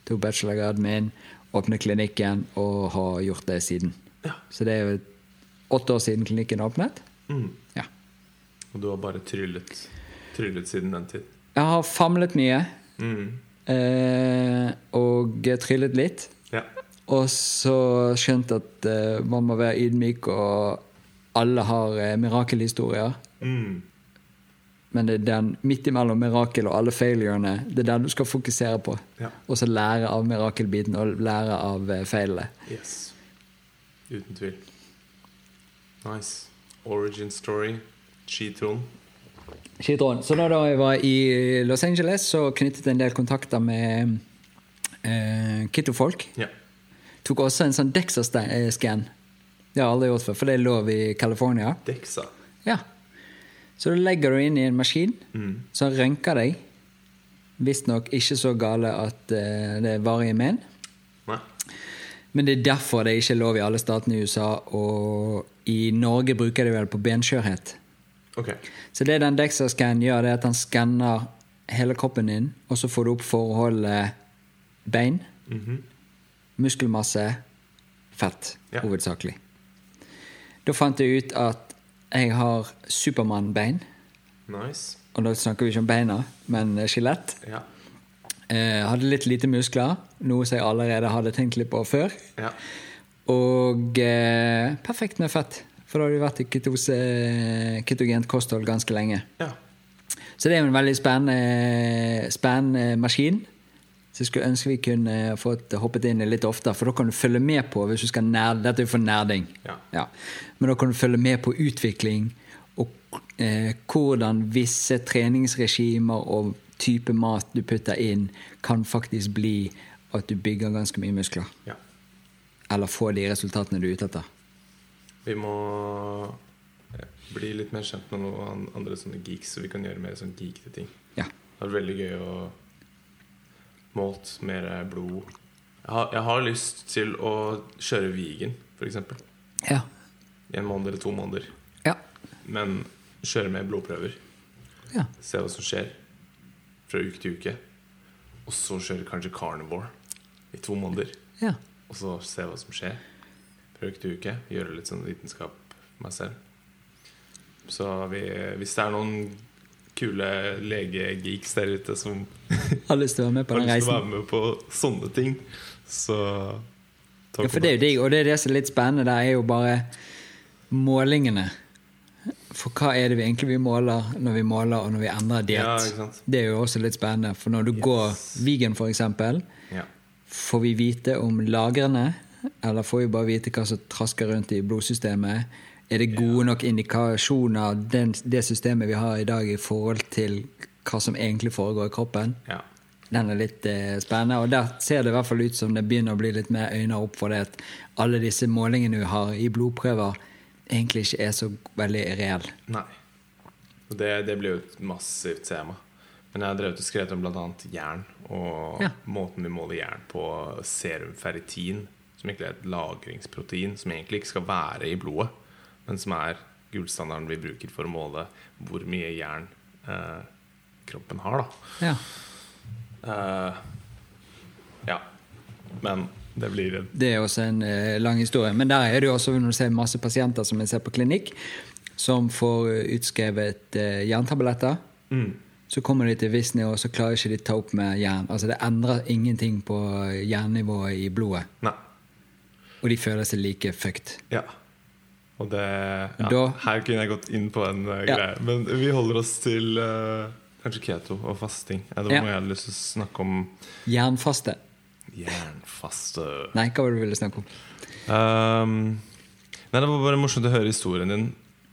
Tok bachelorgraden min, åpnet klinikken og har gjort det siden. Ja. Så det er jo åtte år siden klinikken åpnet. Mm. Og du har bare tryllet, tryllet siden den tid. Jeg har famlet mye Mm. eh, og tryllet litt. Ja. Og så skjønt at eh, man må være ydmyk, og alle har eh, mirakelhistorier. Mm. Men det er den midt imellom mirakel og alle failurene, det er den du skal fokusere på. Ja. Og så lære av mirakelbiten og lære av eh, feilene. Yes. Uten tvil. Nice. Origin story. Skitroen. Skitron. Så da, da jeg var i Los Angeles, så knyttet jeg en del kontakter med eh, Kitto-folk. Ja. Tok også en sånn Dexa-scan. Det har jeg aldri gjort før, for det er lov i California. Dexa. Ja. Så da legger du inn i en maskin Mm. som rønker deg. Visstnok ikke så gale at uh, det er varige men. Nei. Men det er derfor det er ikke lov i alle statene i USA, og i Norge bruker de vel på benskjørhet. Ok. Så det den DEXA-scan gjør, det er at han skanner hele kroppen din, og så får du opp forholdet bein, muskelmasse, fett, Ja. hovedsakelig. Da fant jeg ut at jeg har Supermann-bein. Nice. Og da snakker vi ikke om beina, men skjelett. Ja. Eh, hadde litt lite muskler, noe som jeg allerede hadde tenkt litt på før. ja. Og eh, perfekt med fett, for da har du vært i ketose, ketogent kosthold ganske lenge. ja. Så det er jo en veldig spennende, spennende maskin. Så jeg skulle ønske vi kunne fått hoppet inn litt oftere, for da kan du følge med på hvis du skal nerde, Dette er for nerding. Ja. Men da kan du følge med på utvikling og eh, hvordan visse treningsregimer og type mat du putter inn, kan faktisk bli at du bygger ganske mye muskler. ja. Eller får de resultatene du er ute etter. Vi må eh, bli litt mer kjent med noen andre sånne geeks, så vi kan gjøre mer sånn geekete ting. Ja. Det vært veldig gøy å målt mer blod. Jeg har, jeg har lyst til å kjøre vegan, f.eks. Ja. I en måned eller to måneder. Ja. Men kjøre med blodprøver. ja. Se hva som skjer fra uke til uke. Og så kjøre kanskje carnivore i to måneder. ja. Og så se hva som skjer uke til uke. Gjøre litt sånn vitenskap meg selv. Så vi, hvis det er noen kule legegeeks der ute som Har lyst til å være med på har den lyst til å reisen. være med på sånne ting, så Ja, for det er jo digg, og det det som er litt spennende der, er jo bare målingene. For hva er det vi egentlig vi måler når vi måler og når vi endrer diett? Ja, det er jo også litt spennende, for når du går vegan, for eksempel, Ja. får vi vite om lagrene, eller får vi bare vite hva som trasker rundt i blodsystemet? Er det gode nok indikasjoner, den, det systemet vi har i dag, i forhold til hva som egentlig foregår i kroppen? ja. Den er litt eh, spennende, og der ser det i hvert fall ut som det begynner å bli litt mer øyne opp for det at alle disse målingene du har i blodprøver, egentlig ikke er så veldig reelle. Nei. Og det, det blir jo et massivt tema. Men jeg har drevet og skrevet om bl.a. jern. Og Ja. måten vi måler jern på serumferritin, som egentlig er et lagringsprotein som egentlig ikke skal være i blodet, men som er gullstandarden vi bruker for å måle hvor mye jern eh, kroppen har. da Ja. Eh, Ja. Men det blir en Det er også en eh, lang historie. Men der er det jo også når du ser masse pasienter som jeg ser på klinikk, som får eh, utskrevet eh, jerntabletter. Så kommer de til et og så klarer ikke de ta opp med jern. Altså Det endrer ingenting på jernnivået i blodet. Nei. Og de føler seg like fucked. Ja. Og det ja, Da- Her kunne jeg gått inn på en uh, Ja. greie. Men vi holder oss til uh, kanskje keto og fasting. Ja, da Ja. må jeg ha lyst til å snakke om Jernfaste. jernfaste. Nei, hva var det du ville snakke om? Um, nei, det var bare morsomt å høre historien din.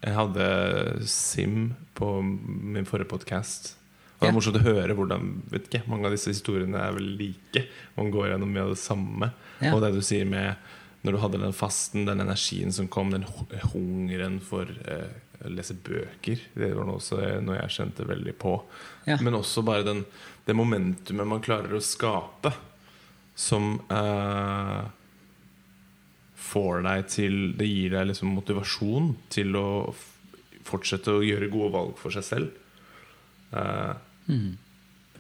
Jeg hadde Sim på min forrige podkast. Det er morsomt å høre hvordan vet ikke, Mange av disse historiene er vel like. Man går gjennom mye av det samme. Og det du sier med når du hadde den fasten, den energien som kom, den hungeren for eh, å lese bøker, det var noe, også, noe jeg kjente veldig på. Ja. Men også bare den, det momentumet man klarer å skape, som eh, får deg til Det gir deg liksom motivasjon til å fortsette å gjøre gode valg for seg selv. Eh,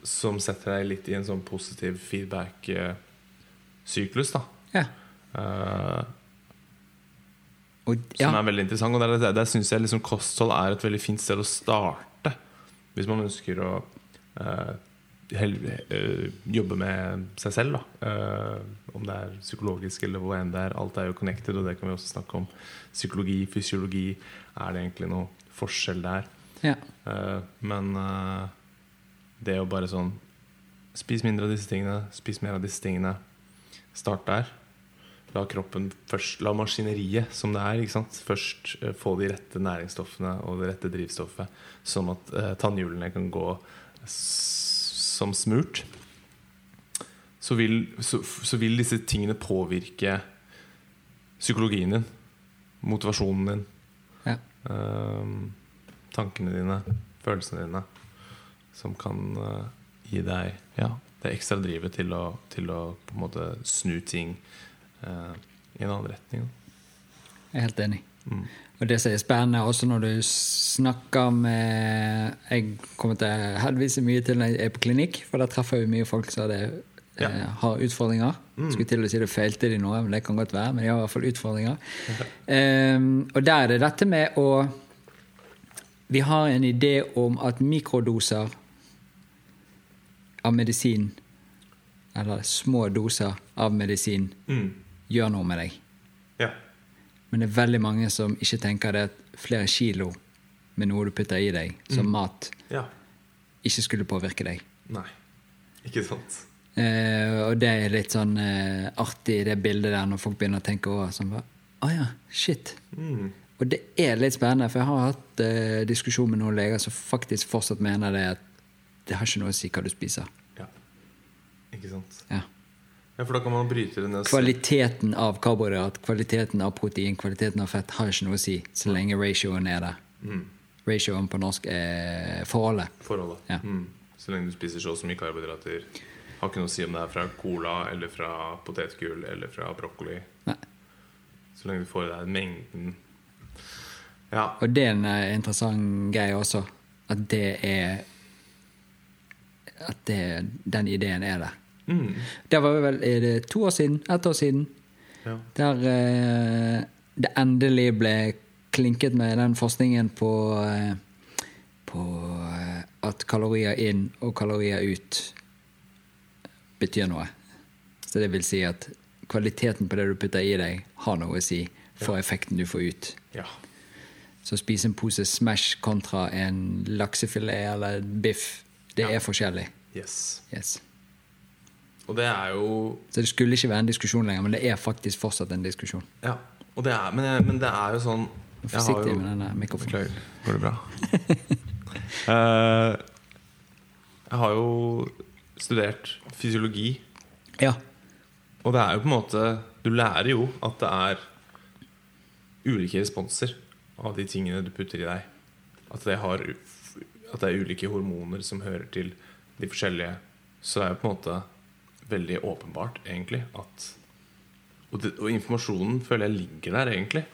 Som setter deg litt i en sånn positiv feedback-syklus, da. Ja. Eh, Og, som er veldig interessant. Og der, der, der syns jeg liksom kosthold er et veldig fint sted å starte. Hvis man ønsker å uh, hel, uh, jobbe med seg selv. Da. Om det er psykologisk eller hvor enn det er. Alt er jo connected, og det kan vi også snakke om. Psykologi, fysiologi. Er det egentlig noe forskjell der? ja. Men det å bare sånn Spis mindre av disse tingene, spis mer av disse tingene. Start der. La kroppen først La maskineriet som det er, ikke sant? først eh, få de rette næringsstoffene og det rette drivstoffet, sånn at eh, tannhjulene kan gå som smurt. Så vil, så, så vil disse tingene påvirke psykologien din, motivasjonen din, ja. eh, tankene dine, følelsene dine, som kan eh, gi deg ja, det ekstra drivet til å, til å på en måte snu ting eh, i en annen retning. Jeg er helt enig. Og det som er spennende, også når du snakker med Jeg kommer til å henvise mye til når jeg er på klinikk, for der treffer jeg mye folk som det, eh, har utfordringer. Skulle til å si det feilte de noe, men det kan godt være. Men de har i hvert fall utfordringer. Ehm, og der er det dette med å Vi har en idé om at mikrodoser av medisin, eller små doser av medisin, Mm. Gjør noe med deg. Ja. Men det er veldig mange som ikke tenker det at flere kilo med noe du putter i deg, som mat, ja. ikke skulle påvirke deg. Nei. Ikke sant? Eh, og det er litt sånn eh, artig, det bildet der, når folk begynner å tenke over sånn bare, Å ja, shit. Mm. Og det er litt spennende, for jeg har hatt eh, diskusjon med noen leger som faktisk fortsatt mener det at det har ikke noe å si hva du spiser. Ja. Ikke sant? Ja. Ja, for da kan man bryte det ned. Kvaliteten av karbohydrat, kvaliteten av protein, kvaliteten av fett har ikke noe å si så lenge ratioen er der. Mm. Ratioen på norsk er forholdet. Forholdet. Ja. Mm. Så lenge du spiser så og så mye karbohydrater. Har ikke noe å si om det er fra cola eller fra potetgull eller fra brokkoli. Nei. Så lenge du får i deg mengden Ja. Og det er en eh, interessant greie også. At det er At det, den ideen er der. Mm. Det var vel er det to år siden, ett år siden, ja. der eh, det endelig ble klinket med den forskningen på eh, På eh, at kalorier inn og kalorier ut betyr noe. Så det vil si at kvaliteten på det du putter i deg, har noe å si for effekten du får ut. ja. Så spise en pose Smash kontra en laksefilet eller biff, det Ja. er forskjellig. Yes. Yes. Og det er jo Så det skulle ikke være en diskusjon lenger, men det er faktisk fortsatt en diskusjon. Ja. Det er, men, jeg, men det er jo sånn Forsiktig jo- med denne mikrofonen. Går det bra? uh, jeg har jo studert fysiologi, Ja. og det er jo på en måte Du lærer jo at det er ulike responser av de tingene du putter i deg. At det, har, at det er ulike hormoner som hører til de forskjellige. Så det er jo på en måte veldig åpenbart, egentlig, at Og, det, og informasjonen føler jeg ligger der, egentlig.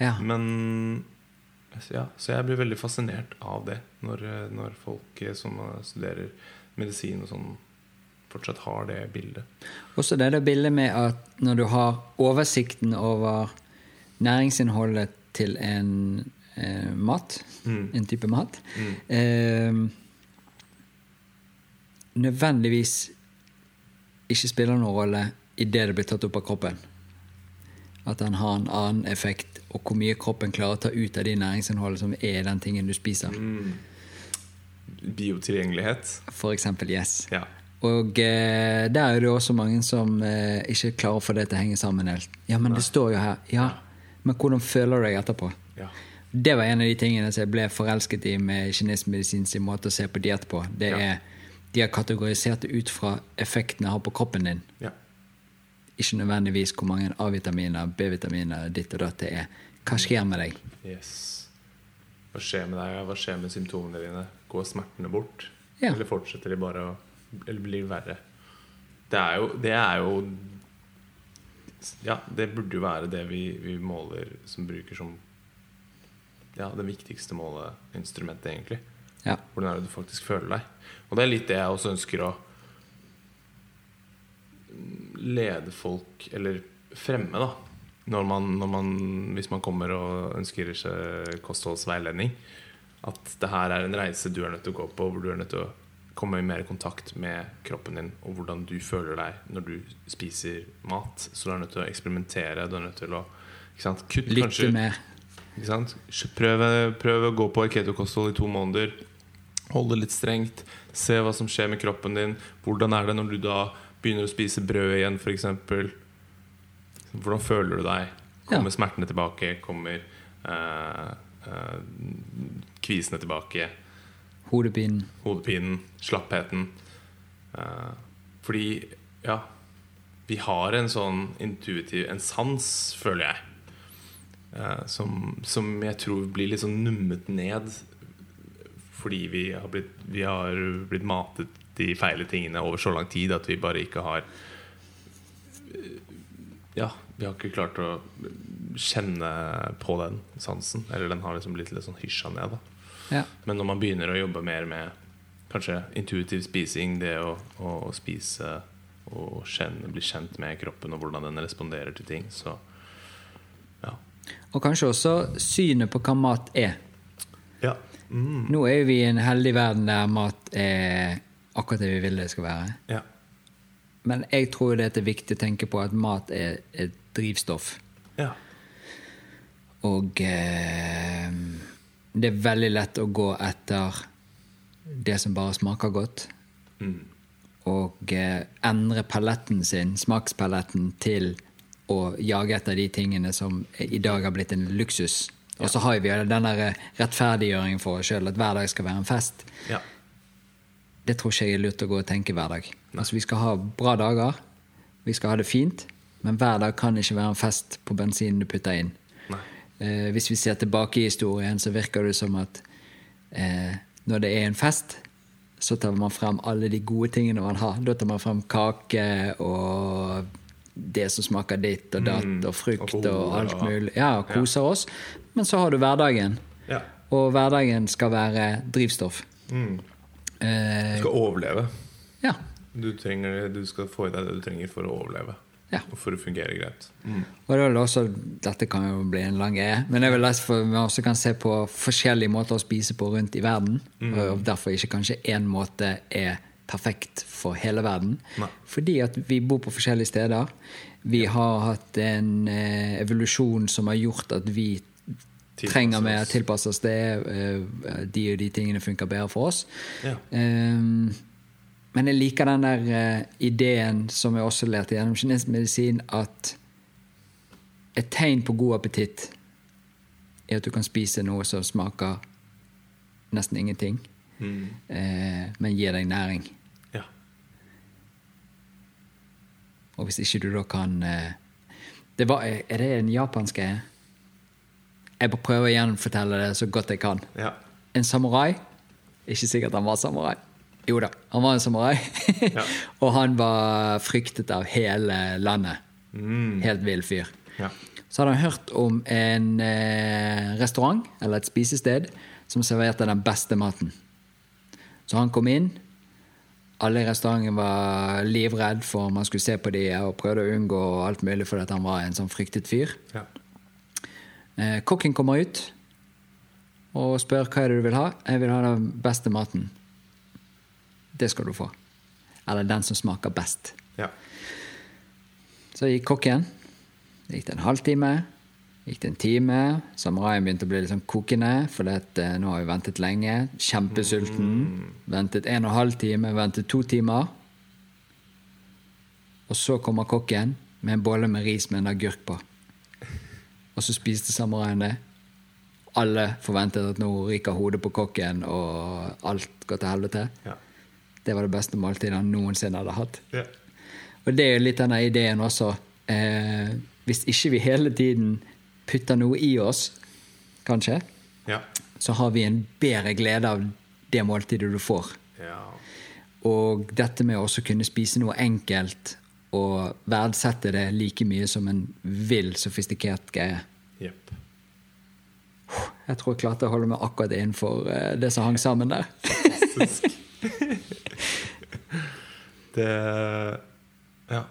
ja. Men ja, Så jeg blir veldig fascinert av det når, når folk eh, som eh, studerer medisin og sånn, fortsatt har det bildet. Også det der bildet med at når du har oversikten over næringsinnholdet til en eh, mat, Mm. en type mat, eh, nødvendigvis ikke spiller noen rolle i det blir tatt opp av kroppen. At den har en annen effekt, og hvor mye kroppen klarer å ta ut av de næringsinnholdet som er den tingen du spiser. Biotilgjengelighet. For eksempel yes. Ja. Og eh, der er det også mange som eh, ikke klarer å få det til å henge sammen helt. Ja, men det står jo her. Ja, men hvordan føler du deg etterpå? ja. Det var en av de tingene som jeg ble forelsket i med kinesisk medisins måte å se på diett på. Det Ja. er, De har kategorisert det ut fra effekten det har på kroppen din. ja. Ikke nødvendigvis hvor mange A-vitaminer, B-vitaminer, ditt og datt det er. Hva skjer med deg? Yes. Hva skjer med deg? Hva skjer med symptomene dine? Går smertene bort? Ja. Eller fortsetter de bare å Eller blir verre? Det er jo, det er jo Ja, det burde jo være det vi, vi måler som bruker som Ja, det viktigste måleinstrumentet, egentlig. Ja. Hvordan er det du faktisk føler deg? Og det er litt det jeg også ønsker å lede folk, eller fremme, da. Når man, når man, hvis man kommer og ønsker seg kostholdsveiledning. At det her er en reise du er nødt til å gå på, hvor du er nødt til å komme i mer kontakt med kroppen din og hvordan du føler deg når du spiser mat. Så du er nødt til å eksperimentere. Du er nødt til å sant? kutte Lytte kanskje mer. ikke sant? Prøv, prøv å gå på ketokosthold i to måneder. Hold det litt strengt. Se hva som skjer med kroppen din. Hvordan er det når du da begynner å spise brød igjen, f.eks.? Hvordan føler du deg? Kommer Ja. smertene tilbake? Kommer uh, uh, kvisene tilbake? Hodepinen. Hodepinen? Slappheten? Uh, fordi, ja Vi har en sånn intuitiv En sans, føler jeg. Som, som jeg tror blir litt sånn nummet ned fordi vi har, blitt, vi har blitt matet de feile tingene over så lang tid at vi bare ikke har Ja, vi har ikke klart å kjenne på den sansen. Eller den har liksom blitt litt sånn hysja ned. Ja. Men når man begynner å jobbe mer med kanskje intuitiv spising, det å, å spise og kjenne, bli kjent med kroppen og hvordan den responderer til ting, så ja. Og kanskje også synet på hva mat er. Mm. Nå er vi i en heldig verden der mat er akkurat det vi vil det skal være. ja. Men jeg tror det er viktig å tenke på at mat er et drivstoff. ja. Og eh, det er veldig lett å gå etter det som bare smaker godt. Mm. Og eh, endre paletten sin, smakspaletten, til å jage etter de tingene som i dag har blitt en luksus. Og så har vi den der rettferdiggjøringen for oss sjøl, at hver dag skal være en fest. ja. Det tror ikke jeg er lurt å gå og tenke hver dag. Altså Vi skal ha bra dager, vi skal ha det fint, men hver dag kan ikke være en fest på bensinen du putter inn. Eh, hvis vi ser tilbake i historien, så virker det som at eh, når det er en fest, så tar man frem alle de gode tingene man har. Da tar man frem kake og det som smaker ditt og datt, Mm, og frukt og, alt mulig. Ja, og koser oss. Men så har du hverdagen, ja. og hverdagen skal være drivstoff. Mm. Eh, Du skal overleve. ja. Du, trenger, du skal få i deg det du trenger for å overleve. Ja. Og for å fungere greit. Mm. Og det også, Dette kan jo bli en lang greie, men jeg vil lese for vi også kan se på forskjellige måter å spise på rundt i verden. Og derfor ikke kanskje én måte er perfekt for hele verden. Nei. Fordi at vi bor på forskjellige steder. Vi har hatt en eh, evolusjon som har gjort at vi trenger vi å tilpasse oss det. eh, de og de tingene funker bedre for oss. Ja. Ehm, men jeg liker den der eh, ideen som jeg også lærte gjennom kinesisk medisin, at et tegn på god appetitt er at du kan spise noe som smaker nesten ingenting, Mm. eh, men gir deg næring. ja. Og hvis ikke du da kan eh, det var, Er det en japansk greie? Jeg prøver å gjenfortelle det så godt jeg kan. ja. En samurai Ikke sikkert han var samurai. Jo da, han var en samurai. Ja. og han var fryktet av hele landet. Mm. Helt vill fyr. ja. Så hadde han hørt om en eh, restaurant eller et spisested som serverte den beste maten. Så han kom inn. Alle i restauranten var livredd for om han skulle se på de og prøvde å unngå alt mulig fordi han var en sånn fryktet fyr. ja. Eh, kokken kommer ut og spør hva er det du vil ha. Jeg vil ha den beste maten. Det skal du få. Eller den som smaker best. ja. Så gikk kokken. Det gikk det en halvtime. Gikk det en time. Samuraien begynte å bli litt sånn kokende, for det, eh, nå har vi ventet lenge. Kjempesulten. Ventet en og en halv time, ventet to timer. Og så kommer kokken med en bolle med ris med en agurk på. Og så spiste samuraien det. Alle forventet at nå ryker hodet på kokken, og alt går til helvete. ja. Det var det beste måltidet han noensinne hadde hatt. ja. Og det er jo litt denne ideen også. Eh, hvis ikke vi hele tiden putter noe i oss, kanskje, ja. så har vi en bedre glede av det måltidet du får. ja. Og dette med å også kunne spise noe enkelt og verdsette det like mye som en vill, sofistikert greie. Yep. Jeg tror jeg klarte å holde meg akkurat innenfor eh, det som hang sammen der. Fantastisk. det Ja.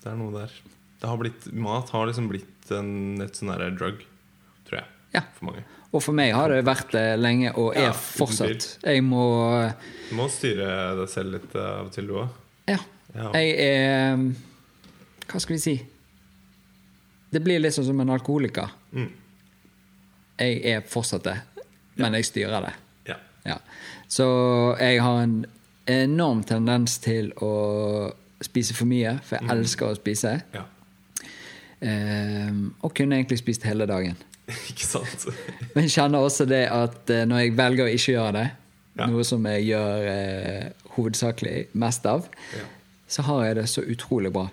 Det er noe der. Det har blitt, mat har liksom blitt en, et sånn drug, tror jeg. Ja. For mange. Og for meg har det vært det lenge, og er Ja, fortsatt. Jeg må Du må styre deg selv litt eh, av og til, du òg. Ja. Ja. Jeg er Hva skal vi si? Det blir litt sånn som en alkoholiker. Mm. Jeg er fortsatt det, men jeg styrer det. Ja. Ja. Så jeg har en enorm tendens til å spise for mye, for jeg elsker å spise. ja. Um, og kunne egentlig spist hele dagen. Ikke sant? Men kjenner også det at eh, når jeg velger å ikke gjøre det, Ja. noe som jeg gjør eh, hovedsakelig mest av, Ja. så har jeg det så utrolig bra.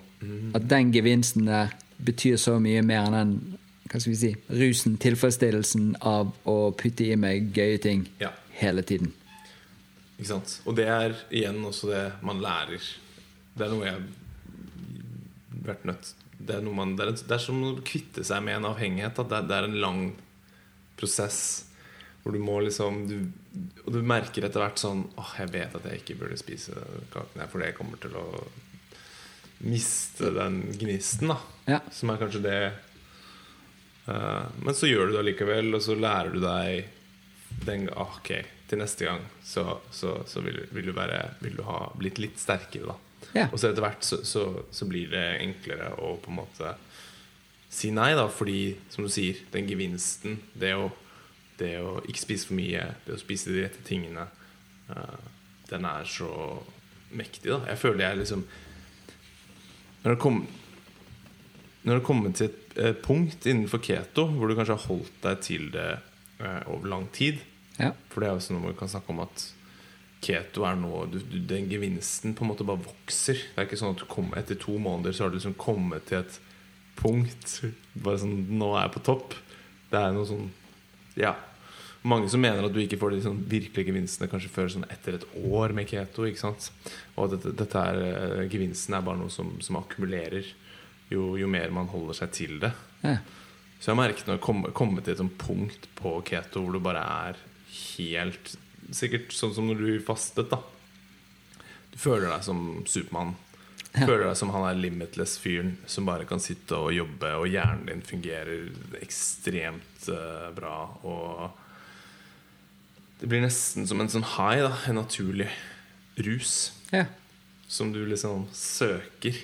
At den gevinsten der betyr så mye mer enn den hva skal vi si, rusen, tilfredsstillelsen av å putte i meg gøye ting Ja. hele tiden. Ikke sant? Og det er igjen også det man lærer. Det er noe jeg har vært nødt Det er, man, det er, det er som å kvitte seg med en avhengighet. Det, er, det er en lang prosess hvor du må liksom du, Og du merker etter hvert sånn Åh, jeg vet at jeg ikke burde spise kakene, for det kommer til å miste den gnisten, da. Ja. Som er kanskje det uh, Men så gjør du det allikevel, og så lærer du deg den, Ok, til neste gang så, så, så vil, vil, du være, vil du ha blitt litt sterkere, da. Ja. Og så etter hvert så, så, så blir det enklere å på en måte si nei, da, fordi, som du sier, den gevinsten, det å, det å ikke spise for mye, det å spise de rette tingene, uh, den er så mektig, da. Jeg føler jeg liksom Når det kommer Når det kommer til et, punkt innenfor keto hvor du kanskje har holdt deg til det eh, over lang tid Ja. For det er også noe vi kan snakke om at keto er noe du, du, Den gevinsten på en måte bare vokser. Det er ikke sånn at du kommer etter to måneder så har du liksom kommet til et punkt Bare sånn Nå er jeg på topp. Det er noe sånn Ja. Mange som mener at du ikke får de sånn virkelige gevinstene kanskje før sånn etter et år med keto. Ikke sant? Og at dette, dette er, eh, gevinsten er bare noe som, som akkumulerer jo, jo mer man holder seg til det. Ja. Så jeg har merket når jeg kom, kommet til et sånt punkt på keto hvor du bare er helt Sikkert sånn som når du fastet, da. Du føler deg som Supermann. Ja. Føler deg som han er limitless-fyren som bare kan sitte og jobbe, og hjernen din fungerer ekstremt uh, bra. Og det blir nesten som en sånn high, da. En naturlig rus ja. som du liksom søker.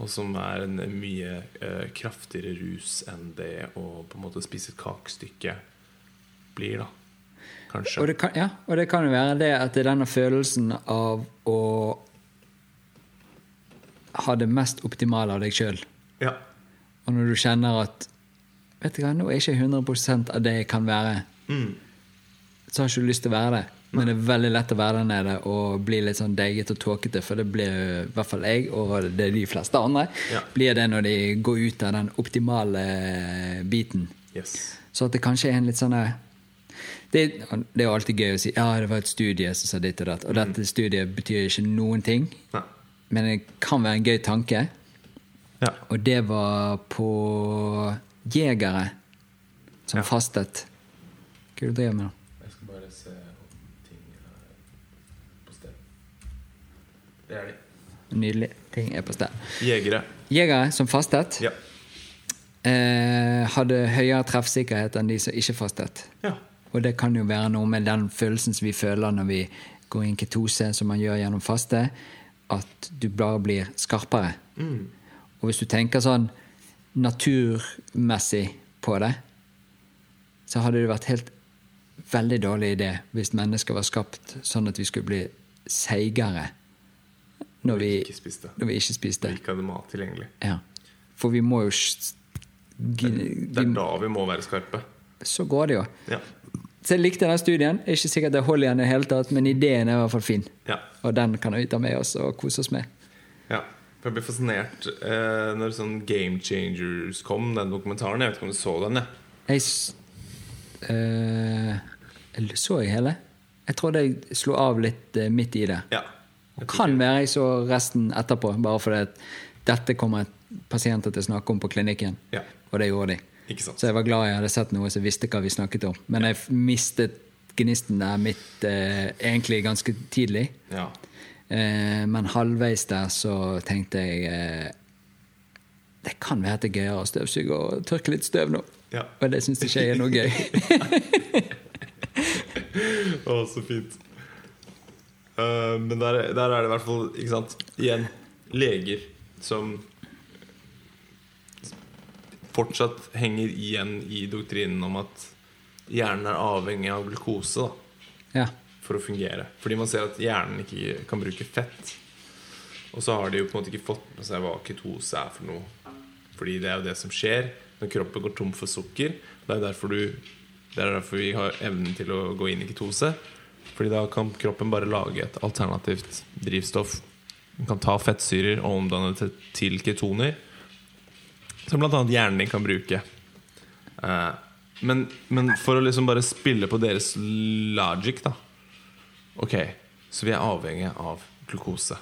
Og som er en mye uh, kraftigere rus enn det å på en måte spise et kakestykke blir, da. Kanskje. Og det, kan, ja, og det kan jo være det at det er denne følelsen av å ha det mest optimale av deg sjøl. Ja. Og når du kjenner at Vet du hva, nå er jeg ikke 100 av det jeg kan være, Mm. så har jeg ikke lyst til å være det. Men det er veldig lett å være der nede og bli litt sånn deigete og tåkete, for det blir i hvert fall jeg, og det er de fleste andre, Ja. blir det når de går ut av den optimale biten. Yes. Så at det kanskje er en litt sånn der- det, det er jo alltid gøy å si ja, det var et studie som sa ditt og datt. Og dette studiet betyr ikke noen ting, Nei. men det kan være en gøy tanke. Ja. Og det var på jegere som Ja. fastet. Hva er det du driver med nå? Jeg skal bare se om ting er på sted. Det er de. Nydelig. Ting er på sted. Jegere. Jegere som fastet, Ja. eh, hadde høyere treffsikkerhet enn de som ikke fastet. ja. Og det kan jo være noe med den følelsen som vi føler når vi går i en ketose, som man gjør gjennom faste, at du bare blir skarpere. Og hvis du tenker sånn naturmessig på det, så hadde det vært helt veldig dårlig idé hvis mennesker var skapt sånn at vi skulle bli seigere når vi Ikke spiste. når vi ikke spiste. Vi ikke hadde mat tilgjengelig. Ja. For vi må jo s- Det er da vi må være skarpe. Så går det jo. Ja. Så jeg likte den studien. Ikke sikkert det holder igjen i det hele tatt, men ideen er i hvert fall fin. Ja. Og den kan vi ta med oss og kose oss med. Ja. Jeg ble fascinert eh, når sånn Game Changers kom, den dokumentaren. Jeg vet ikke om du så den? jeg Jeg eh, Så jeg hele? Jeg trodde jeg slo av litt eh, midt i det. Ja. det kan være jeg så resten etterpå, bare fordi at dette kommer pasienter til å snakke om på klinikken. Ja. Og det gjorde de. Så jeg var glad jeg hadde sett noe som visste hva vi snakket om. Men jeg mistet gnisten der mitt eh, egentlig ganske tidlig. Ja. Eh, men halvveis der så tenkte jeg eh, Det kan være at det er gøyere å støvsuge og tørke litt støv nå. Ja. Og det syns ikke jeg er noe gøy. Å, så fint. Uh, men der, der er det i hvert fall, ikke sant Igjen, leger som fortsatt henger igjen i doktrinen om at hjernen er avhengig av glukose Ja. for å fungere. Fordi man ser at hjernen ikke kan bruke fett. Og så har de jo på en måte ikke fått med seg hva ketose er for noe. Fordi det er jo det som skjer når kroppen går tom for sukker. Det er derfor, du, det er derfor vi har evnen til å gå inn i ketose. Fordi da kan kroppen bare lage et alternativt drivstoff. Den kan ta fettsyrer og omdanne det til ketoner. Som bl.a. hjernen din kan bruke. Uh, men, men for å liksom bare spille på deres logic, da. Ok, så vi er avhengig av glukose.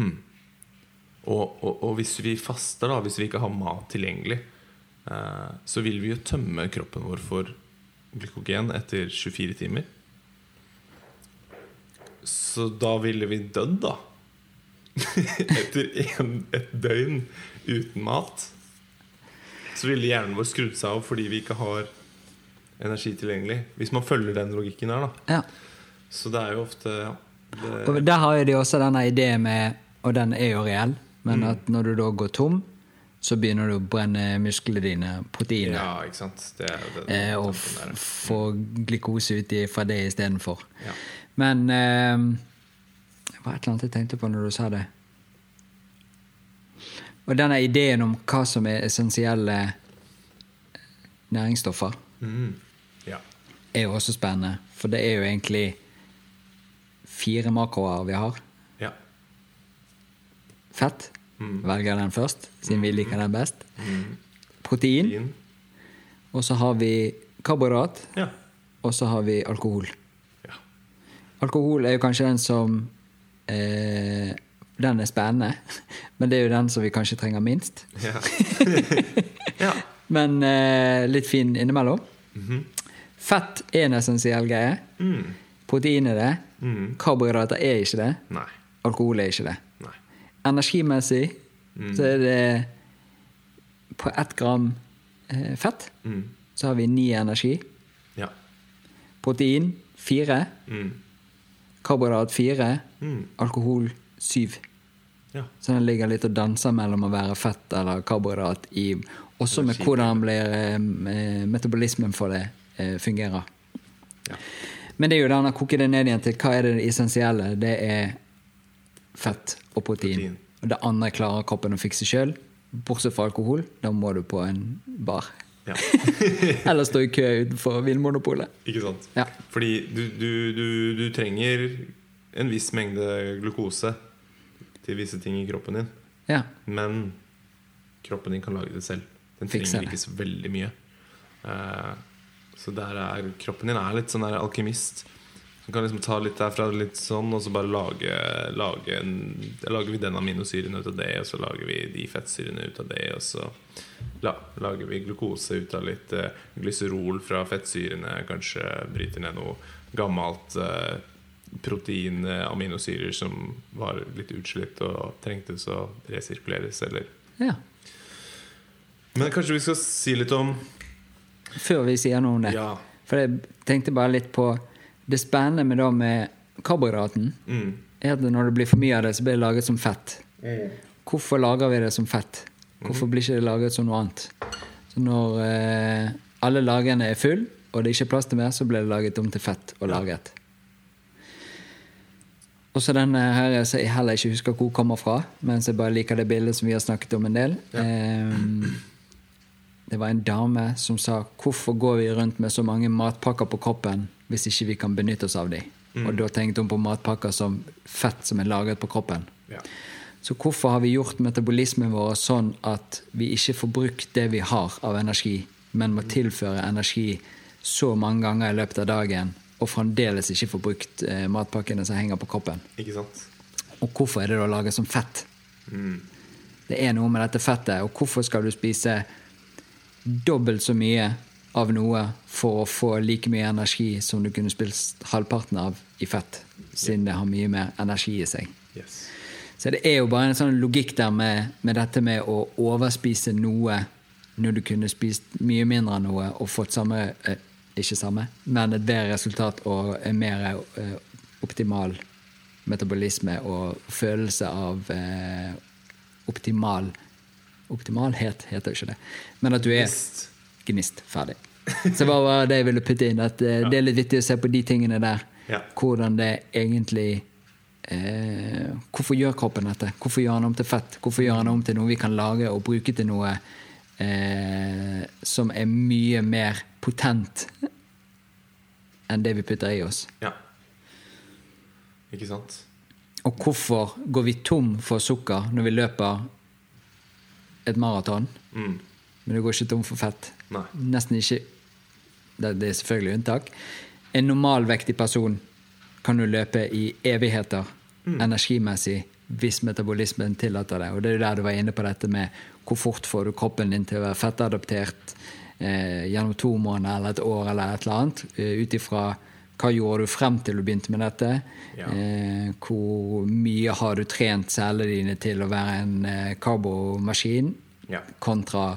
Hmm. Og, og, og hvis vi faster, da, hvis vi ikke har mat tilgjengelig, uh, så vil vi jo tømme kroppen vår for glykogen etter 24 timer. Så da ville vi dødd, da. etter en, et døgn uten mat. Så ville hjernen vår skrudd seg av fordi vi ikke har energi tilgjengelig. Hvis man følger den logikken her, da. Ja. Så det er jo ofte ja, det, Og der har jo de også denne ideen med, og den er jo reell, men at når du da går tom, så begynner du å brenne musklene dine, proteinet, Ja, ikke sant. Det er det, det, eh, og få glukose ut fra det istedenfor. Ja. Men eh, det var et eller annet jeg tenkte på når du sa det. Og denne ideen om hva som er essensielle næringsstoffer, Mm. Ja. er jo også spennende. For det er jo egentlig fire makroer vi har. ja. Fett. Velger den først, siden vi liker den best. Mm. Protein. Protein. Og så har vi karbohydrat. Ja. Og så har vi alkohol. ja. Alkohol er jo kanskje den som eh, Den er spennende, men det er jo den som vi kanskje trenger minst. Ja. ja. Men eh, litt fin innimellom. Fett er en essensiell greie. Mm. Protein er det. Mm. Karbohydrater er ikke det. Nei. Alkohol er ikke det. Nei. Energimessig så er det på ett gram eh, fett Mm. så har vi ni energi. Ja. Protein fire. Mm. Karbohydrat fire. Mm. Alkohol syv. Ja. Så den ligger litt og danser mellom å være fett eller karbohydrat i Også med hvordan blir, eh, metabolismen for det eh, fungerer. Ja. Men det er jo den å koke det ned igjen til hva er det essensielle. Det er fett og protein. Protein. Og det andre klarer kroppen å fikse sjøl. Bortsett fra alkohol. Da må du på en bar. ja. Eller stå i kø utenfor Vinmonopolet. Ikke sant? Ja. Fordi du, du, du, du trenger en viss mengde glukose til visse ting i kroppen din. Ja. Men kroppen din kan lage det selv. Den Fikser trenger det. ikke så veldig mye. Eh, så der er kroppen din er litt sånn der alkymist. Du kan liksom ta litt derfra litt sånn, og så bare lage, lage lager vi den aminosyren ut av det, og så lager vi de fettsyrene ut av det, og så la, lager vi glukose ut av litt eh, glyserol fra fettsyrene. Kanskje bryter ned noe gammelt eh, protein, aminosyrer som var litt utslitt og trengtes å resirkuleres, eller ja. Men kanskje vi skal si litt om Før vi sier noe om det. Ja. For jeg tenkte bare litt på Det spennende med, da med karbohydraten mm, er at når det blir for mye av det, så blir det laget som fett. Hvorfor lager vi det som fett? Hvorfor blir ikke det laget som noe annet? Så når eh, alle lagene er full, og det ikke er plass til mer, så blir det laget om til fett og lagret. Og så denne her som jeg heller ikke husker hvor kommer fra, mens jeg bare liker det bildet som vi har snakket om en del. Eh, det var en dame som sa 'Hvorfor går vi rundt med så mange matpakker på kroppen hvis ikke vi kan benytte oss av dem?' Og da tenkte hun på matpakker som fett som er lagret på kroppen. ja. Så hvorfor har vi gjort metabolismen vår sånn at vi ikke får brukt det vi har av energi, men må tilføre energi så mange ganger i løpet av dagen, og fremdeles ikke får brukt eh, matpakkene som henger på kroppen? Ikke sant? Og hvorfor er det da laget som fett? Det er noe med dette fettet, og hvorfor skal du spise dobbelt så mye av noe for å få like mye energi som du kunne spist halvparten av i fett, siden det har mye mer energi i seg? Yes. Så det er jo bare en sånn logikk der med, med dette med å overspise noe når du kunne spist mye mindre av noe og fått samme eh, Ikke samme, men et bedre resultat og en mer eh, optimal metabolisme og følelse av eh, optimal Optimalhet heter jo ikke det. Men at du er Gnist. gnist. Ferdig. Så det var det jeg ville putte inn. At eh, det er litt viktig å se på de tingene der. Ja. Hvordan det egentlig eh, Hvorfor gjør kroppen dette? Hvorfor gjør han om til fett? Hvorfor gjør han om til noe vi kan lage og bruke til noe eh, som er mye mer potent enn det vi putter i oss? Ja. Ikke sant? Og hvorfor går vi tom for sukker når vi løper et maraton, Mm. men du går ikke tom for fett? Nei. Nesten ikke. Det, det er selvfølgelig unntak. En normalvektig person kan jo løpe i evigheter energimessig hvis metabolismen tillater det. Og det er der du var inne på dette med hvor fort får du kroppen din til å være fettadaptert eh, gjennom to måneder eller et år eller et eller annet. Eh, Ut ifra hva gjorde du frem til du begynte med dette? Ja. Eh, hvor mye har du trent cellene dine til å være en eh, karbomaskin? Ja. kontra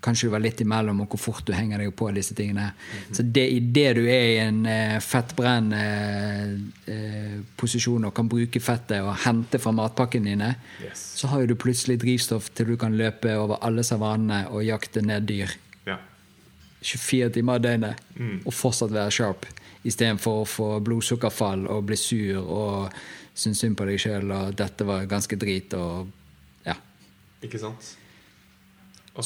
kanskje du var litt imellom, og hvor fort du henger deg på disse tingene. Så det, i det du er i en eh, fettbrennende eh, og kan bruke fettet og hente fra matpakken dine, Yes. så har jo du plutselig drivstoff til du kan løpe over alle savannene og jakte ned dyr. Ja. 24 timer i døgnet og fortsatt være sharp. Istedenfor å få blodsukkerfall og bli sur og synes synd på deg sjøl og dette var ganske drit og ja. Ikke sant?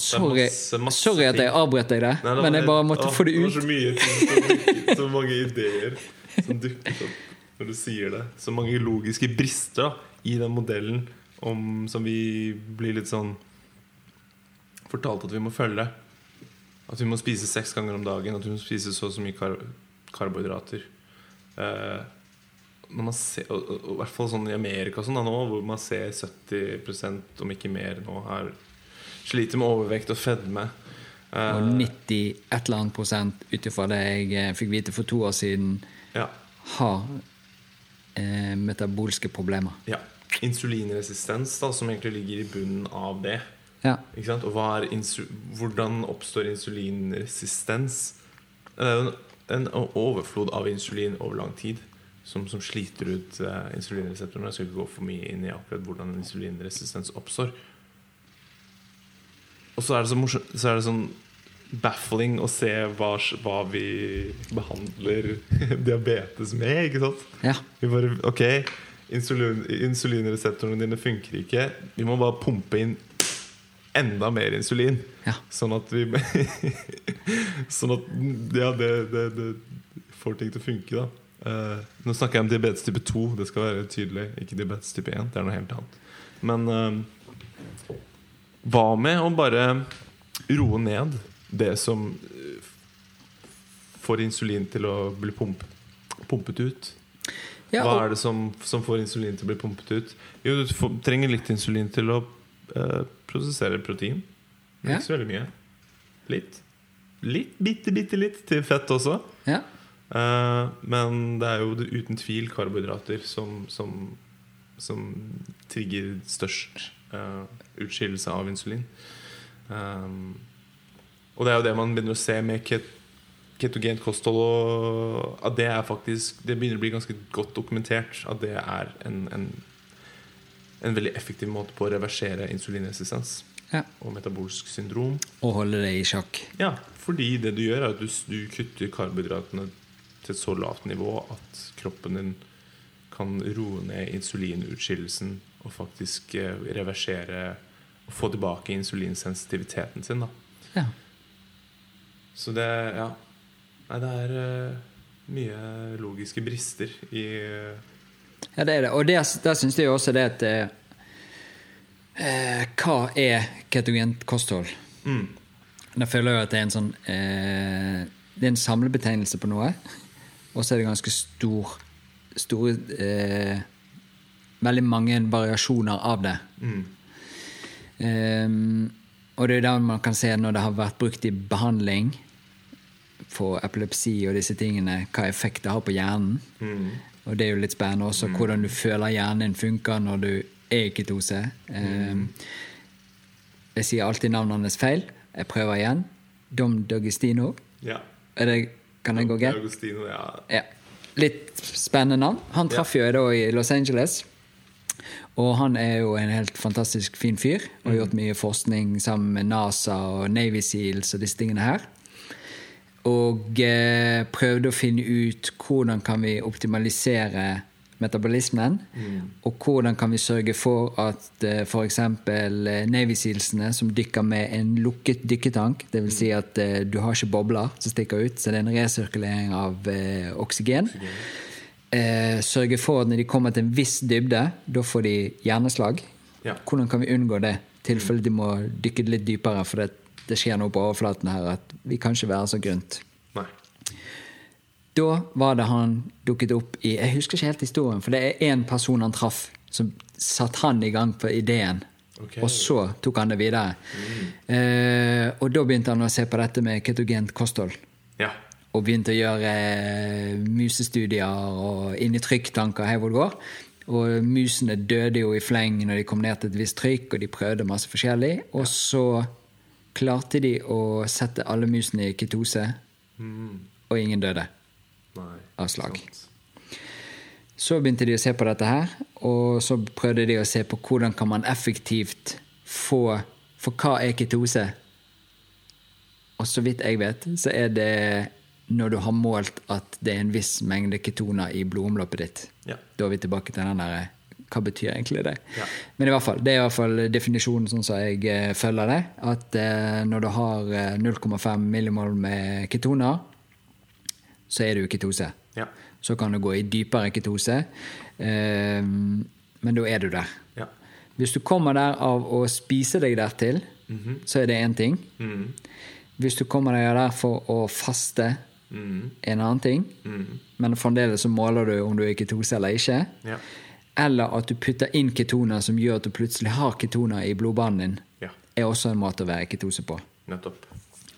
Sorry, masse- masse sorry at jeg avbrøt deg der, Nei, det men jeg bare måtte ah, få det var ut. så mye ting som dukker- Så mange ideer som dukker opp når du sier det. Så mange logiske brister da, i den modellen om, som vi blir litt sånn fortalt at vi må følge. At vi må spise seks ganger om dagen, at vi må spise så og så mye kar karbohydrater. Eh, når man ser, og, og, og, I hvert fall sånn i Amerika sånn da, nå, hvor man ser 70% om ikke mer nå her sliter med overvekt og fedme. Eh, Og 90 et eller annet prosent ut ifra det jeg eh, fikk vite for to år siden, ja, har eh, metabolske problemer. ja. Insulinresistens, da, som egentlig ligger i bunnen av det. Ja. Og hvordan oppstår insulinresistens? Det er jo en, overflod av insulin over lang tid som, som sliter ut eh, insulinreseptorene. Jeg skal ikke gå for mye inn i akkurat hvordan insulinresistens oppstår. Og så er det så morsomt Så er det sånn baffling å se hva, hva vi behandler diabetes med, ikke sant? ja. Vi bare, ok, insulin, insulinreseptorene dine funker ikke. Vi må bare pumpe inn enda mer insulin. Ja. Sånn at vi Sånn at ja, det, det, det får ting til å funke, da. Uh, nå snakker jeg om diabetes type 2. Det skal være tydelig. Ikke diabetes type 1. Det er noe helt annet. Men eh, hva med å bare roe ned det som eh, får insulin til å bli pump, pumpet ut? Ja, Hva er det som, som får insulin til å bli pumpet ut? Jo, du får, trenger litt insulin til å eh, prosessere protein. Ja. Ikke så veldig mye. Litt. Litt, bitte, bitte litt til fett også. ja. Eh, men det er jo uten tvil karbohydrater som, som, som trigger størst uh, utskillelse av insulin. Um, og det er jo det man begynner å se med ket ketogent kosthold. Og at det er faktisk Det begynner å bli ganske godt dokumentert at det er en, en, en veldig effektiv måte på å reversere insulinresistens ja. og metabolsk syndrom. Og holde det i sjakk. Ja, fordi det du gjør er at du, du kutter karbohydratene til et så lavt nivå at kroppen din kan roe ned insulinutskillelsen og faktisk eh, reversere få tilbake insulinsensitiviteten sin. Da. Ja. Så det Ja. Nei, det er uh, mye logiske brister i uh... Ja, det er det. Og der, der syns jeg også det at eh, Hva er ketogent kosthold? mm, Da føler jeg at det er en sånn Det er en samlebetegnelse på noe. Og så er det ganske stor store Veldig mange variasjoner av det. mm, Ehm, og det er der man kan se når det har vært brukt i behandling for epilepsi og disse tingene, hva effekt det har på hjernen. mm, Og det er jo litt spennende også hvordan du føler hjernen din funker når du er i ketose. Ehm, jeg sier alltid navnet hans feil. Jeg prøver igjen. Dom D'Agostino. Ja. Det, kan det gå greit? Ja. Ja. Litt spennende navn. Han traff jo jeg da i Los Angeles. Og han er jo en helt fantastisk fin fyr og har gjort mye forskning sammen med NASA og Navy Seals og disse tingene her. Og eh, prøvde å finne ut hvordan kan vi optimalisere metabolismen. Og hvordan kan vi sørge for at eh, f.eks. Eh, Navy Sealsene som dykker med en lukket dykketank, dvs. Si at eh, du har ikke bobler som stikker ut, så det er en resirkulering av eh, oksygen. Eh, sørge for at når de kommer til en viss dybde, da får de hjerneslag. Ja. Hvordan kan vi unngå det? I tilfelle de må dykke litt dypere, for det, det skjer noe på overflaten her at vi kan ikke være så grunt. Nei. Da var det han dukket opp i Jeg husker ikke helt historien, for det er én person han traff, som satte han i gang på ideen. Okay. Og så tok han det videre. Eh, og da begynte han å se på dette med ketogent kosthold. Og begynte å gjøre eh, musestudier og inn i trykktanker her hvor det går. Og musene døde jo i fleng når de kom ned til et visst trykk, og de prøvde masse forskjellig. Og så klarte de å sette alle musene i ketose, og ingen døde Nei. av slag. sant. Så begynte de å se på dette her, og så prøvde de å se på hvordan kan man effektivt få For hva er ketose? Og så vidt jeg vet, så er det når du har målt at det er en viss mengde ketoner i blodomloppet ditt. Ja. Da er vi tilbake til den der Hva betyr egentlig det? Ja. Men i hvert fall, det er i hvert fall definisjonen sånn som jeg eh, følger det. At eh, når du har eh, 0,5 millimol med ketoner, så er du i ketose. Ja. Så kan du gå i dypere ketose, eh, men da er du der. Ja. Hvis du kommer der av å spise deg dertil, så er det én ting. Mm. Hvis du kommer deg der for å faste, Mm. en annen ting. Men fremdeles så måler du om du er ketose eller ikke. Ja. Eller at du putter inn ketoner som gjør at du plutselig har ketoner i blodbanen din, Ja. er også en måte å være ketose på. Nettopp.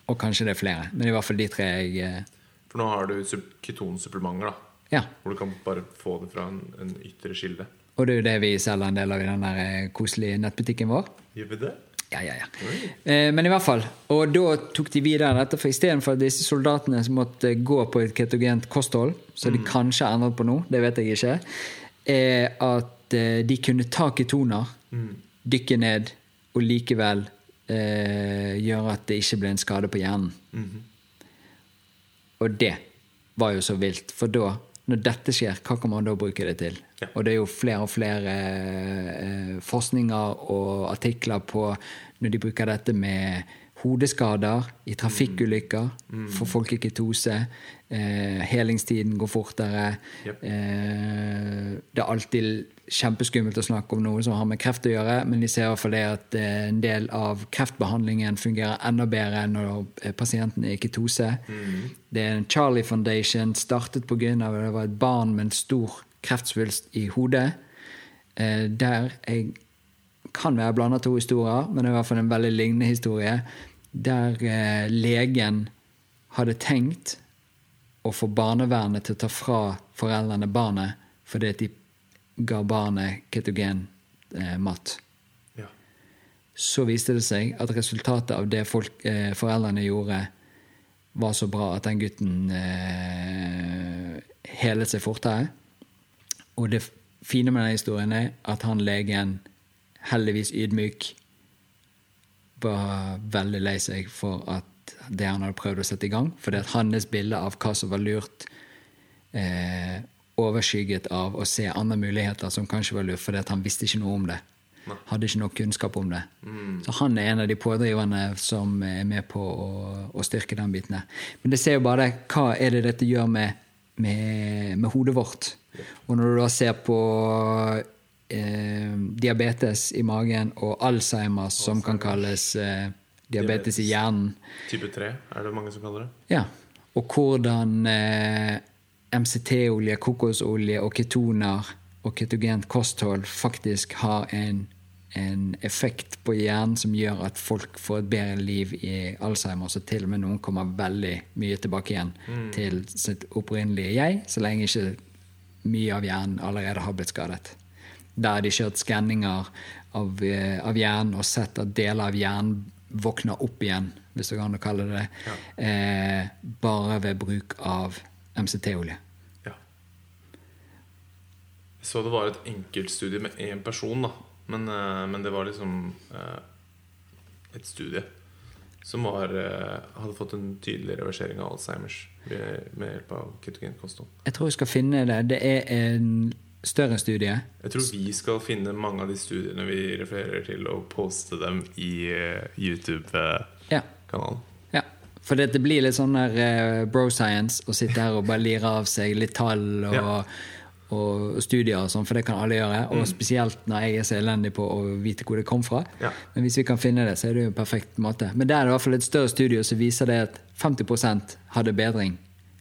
Og kanskje det er flere, men i hvert fall de tre jeg eh, For nå har du ketonsupplementer, da. Ja. Hvor du kan bare få det fra en, en ytre kilde. Og det er jo det vi selger en del av i den der eh, koselige nettbutikken vår. Gjør vi det? Ja, ja, ja. Eh, men i hvert fall. Og da tok de videre dette, for istedenfor disse soldatene som måtte gå på et ketogent kosthold, som de kanskje har endret på nå, det vet jeg ikke, er at eh, de kunne ta ketoner, dykke ned, og likevel eh, gjøre at det ikke ble en skade på hjernen. Og det var jo så vilt, for da, når dette skjer, hva kan man da bruke det til? Ja. Og det er jo flere og flere eh, forskninger og artikler på når de bruker dette med hodeskader i trafikkulykker, for folk i ketose, eh, helingstiden går fortere. yep. Eh, det er alltid kjempeskummelt å snakke om noe som har med kreft å gjøre, men de ser i hvert fall det at eh, en del av kreftbehandlingen fungerer enda bedre når eh, pasienten er i ketose. Det er en Charlie Foundation, startet pga. det var et barn med en stor kreftsvulst i hodet. Eh, der jeg kan være blanda to historier, men det er i hvert fall en veldig lignende historie. Der legen hadde tenkt å få barnevernet til å ta fra foreldrene barnet fordi de ga barnet ketogen eh, mat. Ja. Så viste det seg at resultatet av det folk, eh, foreldrene gjorde, var så bra at den gutten eh, helet seg fortere. Og det fine med den historien er at han legen, heldigvis ydmyk, var veldig lei seg for at det han hadde prøvd å sette i gang. For det at hans bilde av hva som var lurt, eh, overskygget av å se andre muligheter som kanskje var lurt, fordi han visste ikke noe om det. Hadde ikke nok kunnskap om det. Så han er en av de pådriverne som er med på å, å styrke den biten. Men det ser jo bare hva er det dette gjør med, med, med hodet vårt. Og når du da ser på eh, diabetes i magen og Alzheimer, som kan kalles eh, diabetes i hjernen, Type 3 er det mange som kaller det. ja. Og hvordan eh, MCT-olje, kokosolje og ketoner og ketogent kosthold faktisk har en, en effekt på hjernen som gjør at folk får et bedre liv i Alzheimer, så til og med noen kommer veldig mye tilbake igjen til sitt opprinnelige jeg, så lenge ikke mye av hjernen allerede har blitt skadet. Der har de kjørt skanninger av, eh, av hjernen og sett at deler av hjernen våkner opp igjen, hvis du kan kalle det det, eh, bare ved bruk av MCT-olje. Så det var et enkeltstudie med én person, da. Men, eh, men det var liksom eh, et studie som var, eh, hadde fått en tydelig reversering av Alzheimers ved, med hjelp av ketogent kosthold. Jeg tror vi skal finne det. Det er en større studie. Jeg tror vi skal finne mange av de studiene vi refererer til, og poste dem i YouTube-kanalen. Ja. Ja. For det, det blir litt sånn der bro science å sitte her og bare lire av seg litt tall og, Ja. Og studier og sånn, for det kan alle gjøre. Og spesielt når jeg er så elendig på å vite hvor det kom fra. Ja. Men hvis vi kan finne det, så er det jo en perfekt måte. Men der er det i hvert fall et større studie som viser det at 50% hadde bedring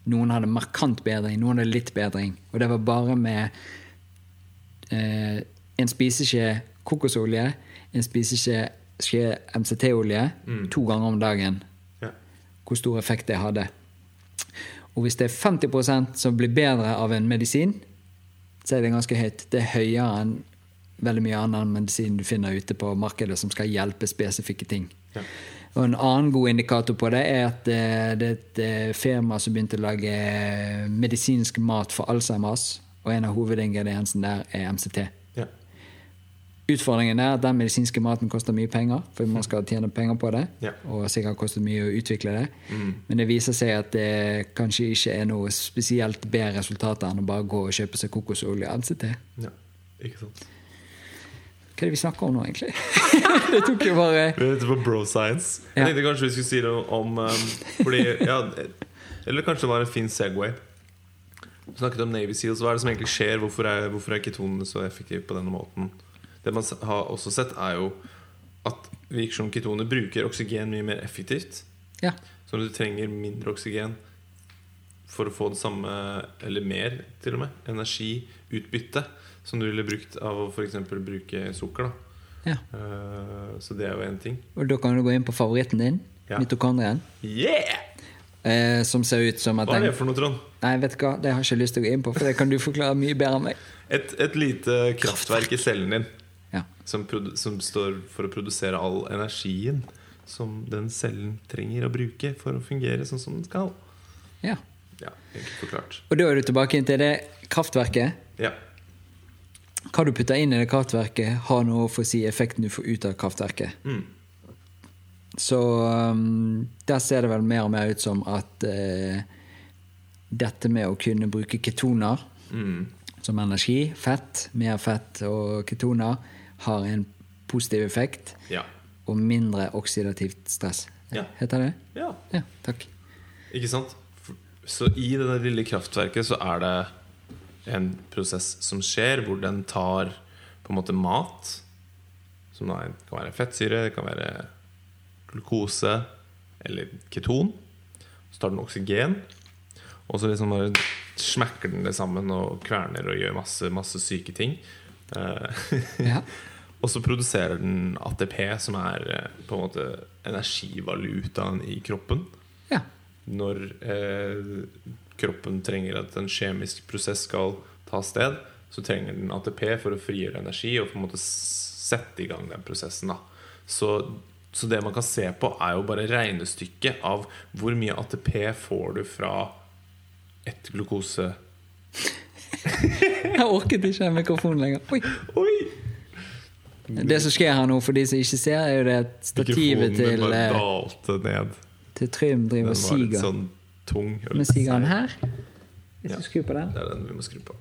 Noen hadde markant bedring, noen hadde litt bedring. Og det var bare med eh, en spiseskje kokosolje, en spiseskje skje MCT-olje to ganger om dagen. Ja. Hvor stor effekt det hadde. Og hvis det er 50% som blir bedre av en medisin, så er det ganske høyt. Det er høyere enn veldig mye annen medisin du finner ute på markedet som skal hjelpe spesifikke ting. Ja. Og En annen god indikator på det er at eh, det er et eh, firma som begynte å lage eh, medisinsk mat for Alzheimers, og en av hovedingrediensene der er MCT. Utfordringen er at den medisinske maten koster mye penger, for man skal tjene penger på det. Ja. Og sikkert kostet mye å utvikle det. Men det viser seg at det kanskje ikke er noe spesielt bedre resultater enn å bare gå og kjøpe seg kokosolje og MCT. ja. Ikke sant. Hva er det vi snakker om nå, egentlig? det tok jo bare Vi er ute på bro science. Jeg tenkte kanskje vi skulle si det om um, Fordi, ja, Eller kanskje det var en fin Segway. Vi snakket om Navy Seals. Hva er det som egentlig skjer? Hvorfor er, hvorfor er ketonene så effektive på denne måten? Det man har også sett, er jo at det virker som ketoner bruker oksygen mye mer effektivt. Ja. Så du trenger mindre oksygen for å få det samme, eller mer til og med, energiutbytte som du ville brukt av å f.eks. bruke sukker. da ja. Uh, Så det er jo én ting. Og da kan du gå inn på favoritten din, Ja. mitokondrien, Yeah! eh, som ser ut som at Hva er det for noe, Trond? Nei, vet du hva, det har jeg ikke lyst til å gå inn på, for det kan du forklare mye bedre enn meg. Et, et lite kraftverk i cellen din. Som, som står for å produsere all energien som den cellen trenger å bruke for å fungere sånn som den skal. ja. Ja, forklart. Og da er du tilbake til det kraftverket. Ja. Hva du putter inn i det kraftverket, har noe for å si effekten du får ut av kraftverket. Mm. Så um, der ser det vel mer og mer ut som at uh, dette med å kunne bruke ketoner Mm. som energi, fett, mer fett og ketoner, har en positiv effekt Ja. og mindre oksidativt stress. Ja. Heter det? ja. Ja, takk. Ikke sant? Så i det lille kraftverket så er det en prosess som skjer, hvor den tar på en måte mat, som kan være fettsyre, det kan være glukose eller keton. Så tar den oksygen, og så liksom bare smekker den det sammen og kverner og gjør masse, masse syke ting. Eh, Ja. Og så produserer den ATP, som er eh, på en måte energivalutaen i kroppen ja. når eh, kroppen trenger at en kjemisk prosess skal ta sted, så trenger den ATP for å frigjøre energi og på en måte sette i gang den prosessen. Så, så det man kan se på, er jo bare regnestykket av hvor mye ATP får du fra et glukose Jeg orket ikke mikrofonen lenger. Oi. Oi! Det som skjer her nå, for de som ikke ser, er jo det at stativet til, bare eh, dalte ned. til Trym driver og siger. sånn tung. Men siger han her? Hvis Ja. du skrur på den? Det er den vi må skru på.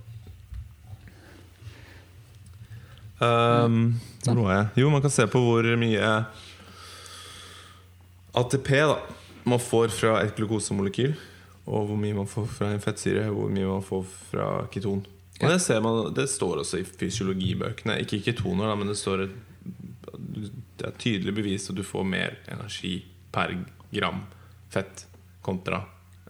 Um, hvor var jeg? Jo, man kan se på hvor mye ATP da man får fra et glukosemolekyl, og hvor mye man får fra en fettsyre, og hvor mye man får fra keton. Og det, ser man, det står også i fysiologibøkene. Ikke i ketoner, da, men det står et, Det er tydelig bevist at du får mer energi per gram fett kontra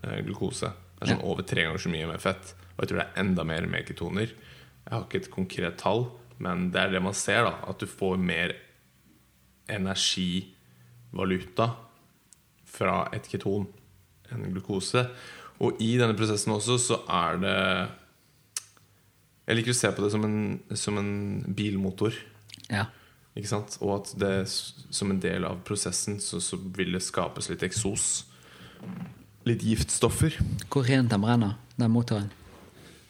eh, glukose. Det er sånn over tre ganger så mye med fett. Og jeg tror det er enda mer med ketoner. Jeg har ikke et konkret tall, men det er det man ser. da At du får mer energivaluta fra et keton enn glukose. Og i denne prosessen også så er det Jeg liker å se på det som en, som en bilmotor. Ja. Ikke sant? Og at det som en del av prosessen så, så vil det skapes litt eksos. Litt giftstoffer. Hvor rent den brenner, den motoren.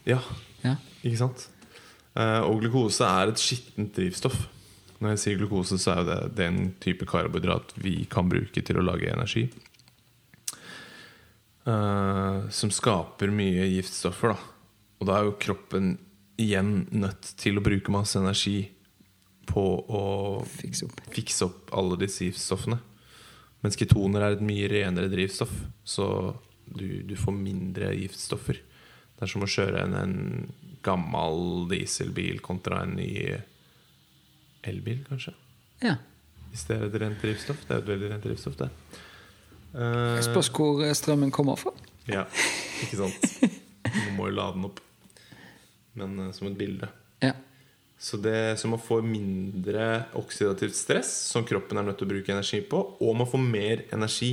Ja, Ja. ikke sant? Eh, og glukose er et skittent drivstoff. Når jeg sier glukose, så er det den type karbohydrat vi kan bruke til å lage energi. Uh, som skaper mye giftstoffer, da. Og da er jo kroppen igjen nødt til å bruke masse energi på å fikse opp. fikse opp alle disse giftstoffene. Mens ketoner er et mye renere drivstoff, så du, du får mindre giftstoffer. Det er som å kjøre en, en gammel dieselbil kontra en ny elbil, kanskje. Ja. Hvis det er et rent drivstoff. Det er et veldig rent drivstoff, det. Uh, Spørs hvor eh, strømmen kommer fra. ja. Ikke sant? Man må jo lade den opp. Men eh, som et bilde. Ja. Så, det, så man får mindre oksidativt stress, som kroppen er nødt til å bruke energi på, og man får mer energi.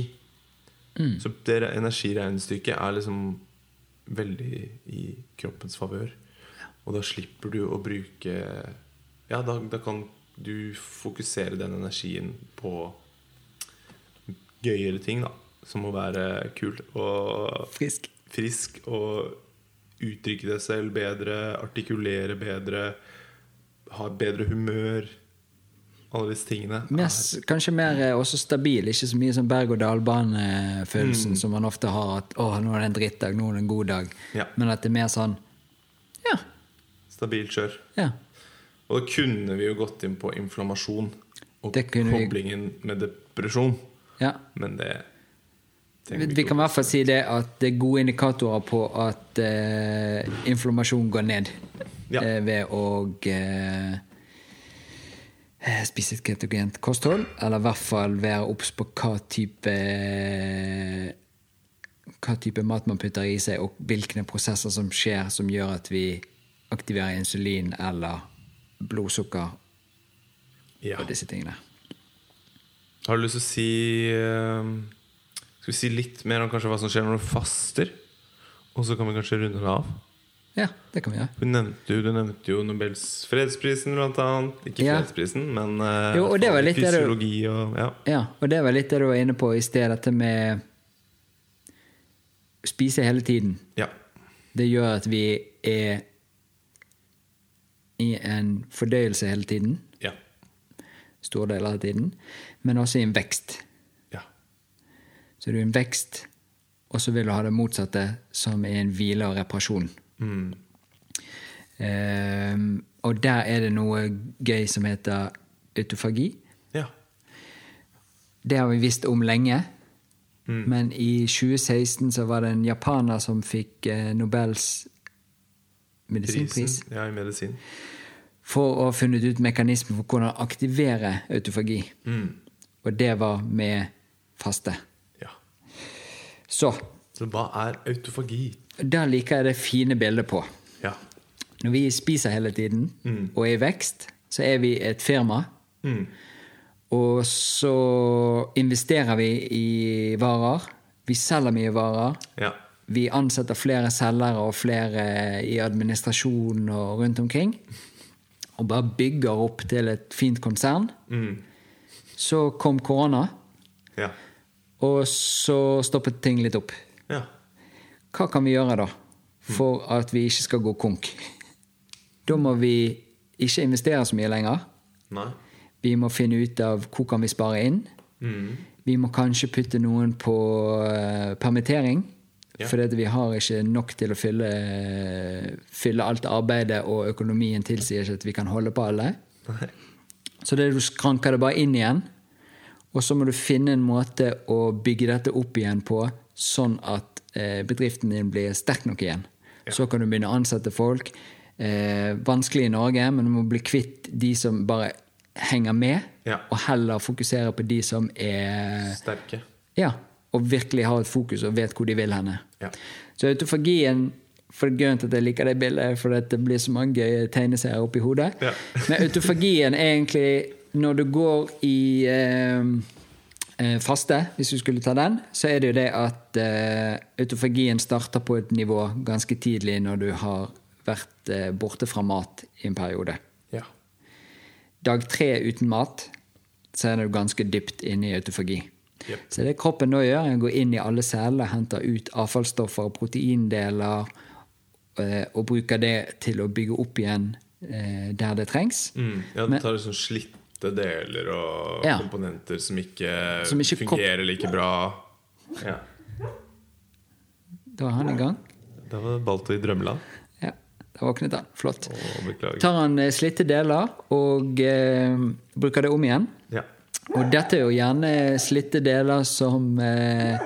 Så det energiregnestykket er liksom veldig i kroppens favør. Og da slipper du å bruke Ja, da, da kan du fokusere den energien på gøyere ting, da. Som å være kul og Frisk. frisk og uttrykke deg selv bedre, artikulere bedre, ha bedre humør. Alle disse tingene. Mer, er- kanskje mer eh, også stabil, ikke så mye sånn berg-og-dal-bane-følelsen som man ofte har. At 'å, nå er det en drittdag, nå er det en god dag'. Ja. Men at det er mer sånn Ja. Stabilt kjør. ja. Og da kunne vi jo gått inn på inflammasjon og koblingen vi- med depresjon. ja. Men det Vi, kan i hvert fall si det at det er gode indikatorer på at eh, inflammasjon går ned Ja. eh, ved å eh, eh, spise et ketogent kosthold, eller i hvert fall være obs på hva type hva type mat man putter i seg, og hvilke prosesser som skjer som gjør at vi aktiverer insulin eller blodsukker ja. og disse tingene. Har du lyst til å si eh, Skal vi si litt mer om kanskje hva som skjer når du faster? Og så kan vi kanskje runde det av. Ja, det kan vi gjøre. Du nevnte jo, du nevnte jo Nobels fredsprisen, blant annet. Ikke Ja. fredsprisen, men uh, Jo, og det var litt det du- fysiologi og ja. Ja, og det var litt det du var inne på i sted, dette med spise hele tiden. ja. Det gjør at vi er i en fordøyelse hele tiden, Ja. store deler av tiden, men også i en vekst. Så du er i en vekst, og så vil du ha det motsatte, som er en hvile og reparasjon. Mm. Ehm, og der er det noe gøy som heter autofagi. ja. Det har vi visst om lenge. Men i 2016 så var det en japaner som fikk eh, Nobels medisinpris Prisen. Ja, i medisin. for å ha funnet ut mekanismen for hvordan aktivere autofagi. Og det var med faste. Så Så hva er autofagi? der liker jeg det fine bildet på. Ja. Når vi spiser hele tiden og er i vekst, så er vi et firma. Mm. Og så investerer vi i varer. Vi selger mye varer. Ja. Vi ansetter flere selgere og flere i administrasjon og rundt omkring. Og bare bygger opp til et fint konsern. Så kom korona, Ja. Og så stoppet ting litt opp. Ja. Hva kan vi gjøre da for at vi ikke skal gå konk? Da må vi ikke investere så mye lenger. Nei. Vi må finne ut av hvor kan vi spare inn. Mm. Vi må kanskje putte noen på uh, permittering. Ja. Fordi vi har ikke nok til å fylle, fylle alt arbeidet, og økonomien tilsier ikke at vi kan holde på alle. Nei. Så det du skranker det bare inn igjen. Og så må du finne en måte å bygge dette opp igjen på, sånn at eh, bedriften din blir sterk nok igjen. Så kan du begynne å ansette folk. Eh, vanskelig i Norge, men du må bli kvitt de som bare henger med, Ja. og heller fokusere på de som er Sterke. Ja, og virkelig har et fokus og vet hvor de vil henne. Ja. Så autofagien for det er gøy at jeg liker det bildet, for det blir så mange gøye tegneserier oppi hodet. Ja. Men autofagien er egentlig når du går i eh, eh, faste, hvis du skulle ta den, så er det jo det at eh, autofagien starter på et nivå ganske tidlig når du har vært eh, borte fra mat i en periode. Ja. Dag tre uten mat, så er du ganske dypt inne i autofagi. Yep. Så det kroppen da gjør, er å gå inn i alle cellene, henter ut avfallsstoffer og proteindeler, eh, og bruker det til å bygge opp igjen eh, der det trengs. Mm. ja Men- tar liksom slitte deler og Ja. komponenter som ikke, Som ikke fungerer like bra. Ja. Da er han i gang. Da var det Balto i drømmeland. Ja, da våknet han. Flott. Å, beklager. Tar han eh, slitte deler og eh, bruker det om igjen. Ja. Og dette er jo gjerne slitte deler som eh,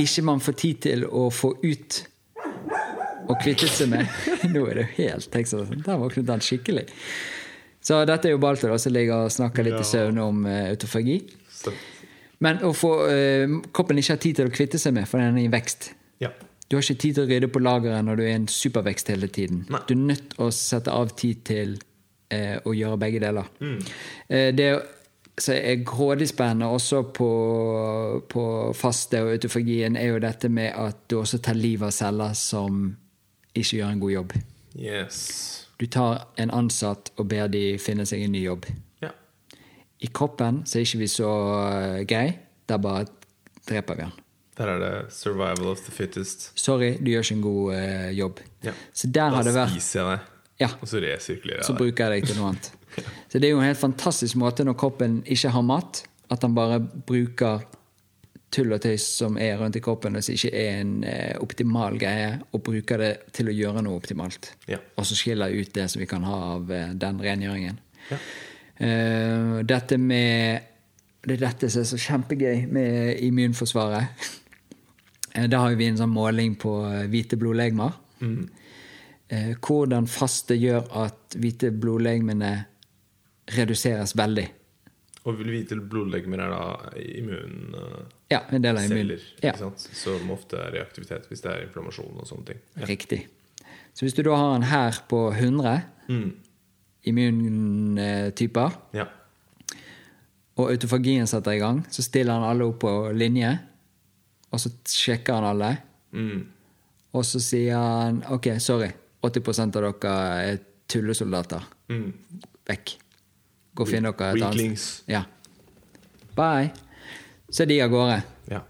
ikke man får tid til å få ut og kvittet seg med. Nå er det jo helt Texas. Der våknet han skikkelig. Så dette er jo Balto som ligger og snakker litt i søvne om uh, autofagi. Men å få uh, kroppen ikke har tid til å kvitte seg med, for den er i vekst. ja. Du har ikke tid til å rydde på lageret når du er i en supervekst hele tiden. Nei. Du er nødt til å sette av tid til uh, å gjøre begge deler. Mm. Uh, det som er grådig spennende også på, på faste og autofagien, er jo dette med at du også tar livet av celler som ikke gjør en god jobb. Yes. Du tar en ansatt og ber de finne seg en ny jobb. Ja. I kroppen så er ikke vi så gøy, grei. Der bare dreper vi han. Der er det 'survival of the fittest'. Sorry, du gjør ikke en god uh, jobb. Ja. Så der har det Da vært spiser jeg deg, Ja, og så resirkulerer jeg deg. bruker jeg deg til noe annet. Så det er jo en helt fantastisk måte når kroppen ikke har mat, at han bare bruker tull og tøys som er rundt i kroppen, og som ikke er en eh, optimal greie, og bruker det til å gjøre noe optimalt. Ja. Og så skiller ut det som vi kan ha av eh, den rengjøringen. Ja. Eh, dette med Det er dette som er så kjempegøy med immunforsvaret. Da har vi en sånn måling på hvite blodlegemer. Eh, Hvordan faste gjør at hvite blodlegemene reduseres veldig. Og hvite blodlegemer er da immunceller, Ja, en del av celler Ja, som ofte er i aktivitet hvis det er inflammasjon og sånne ting. Ja. riktig. Så hvis du da har en hær på 100 Mm. immuntyper, ja. og autofagien setter i gang, så stiller han alle opp på linje, og så sjekker han alle, Mm. og så sier han OK, sorry, 80 av dere er tullesoldater. Mm. Vekk. Gå og finn dere et annet Weaklings. Ja. Bye. Så er de av gårde. Ja.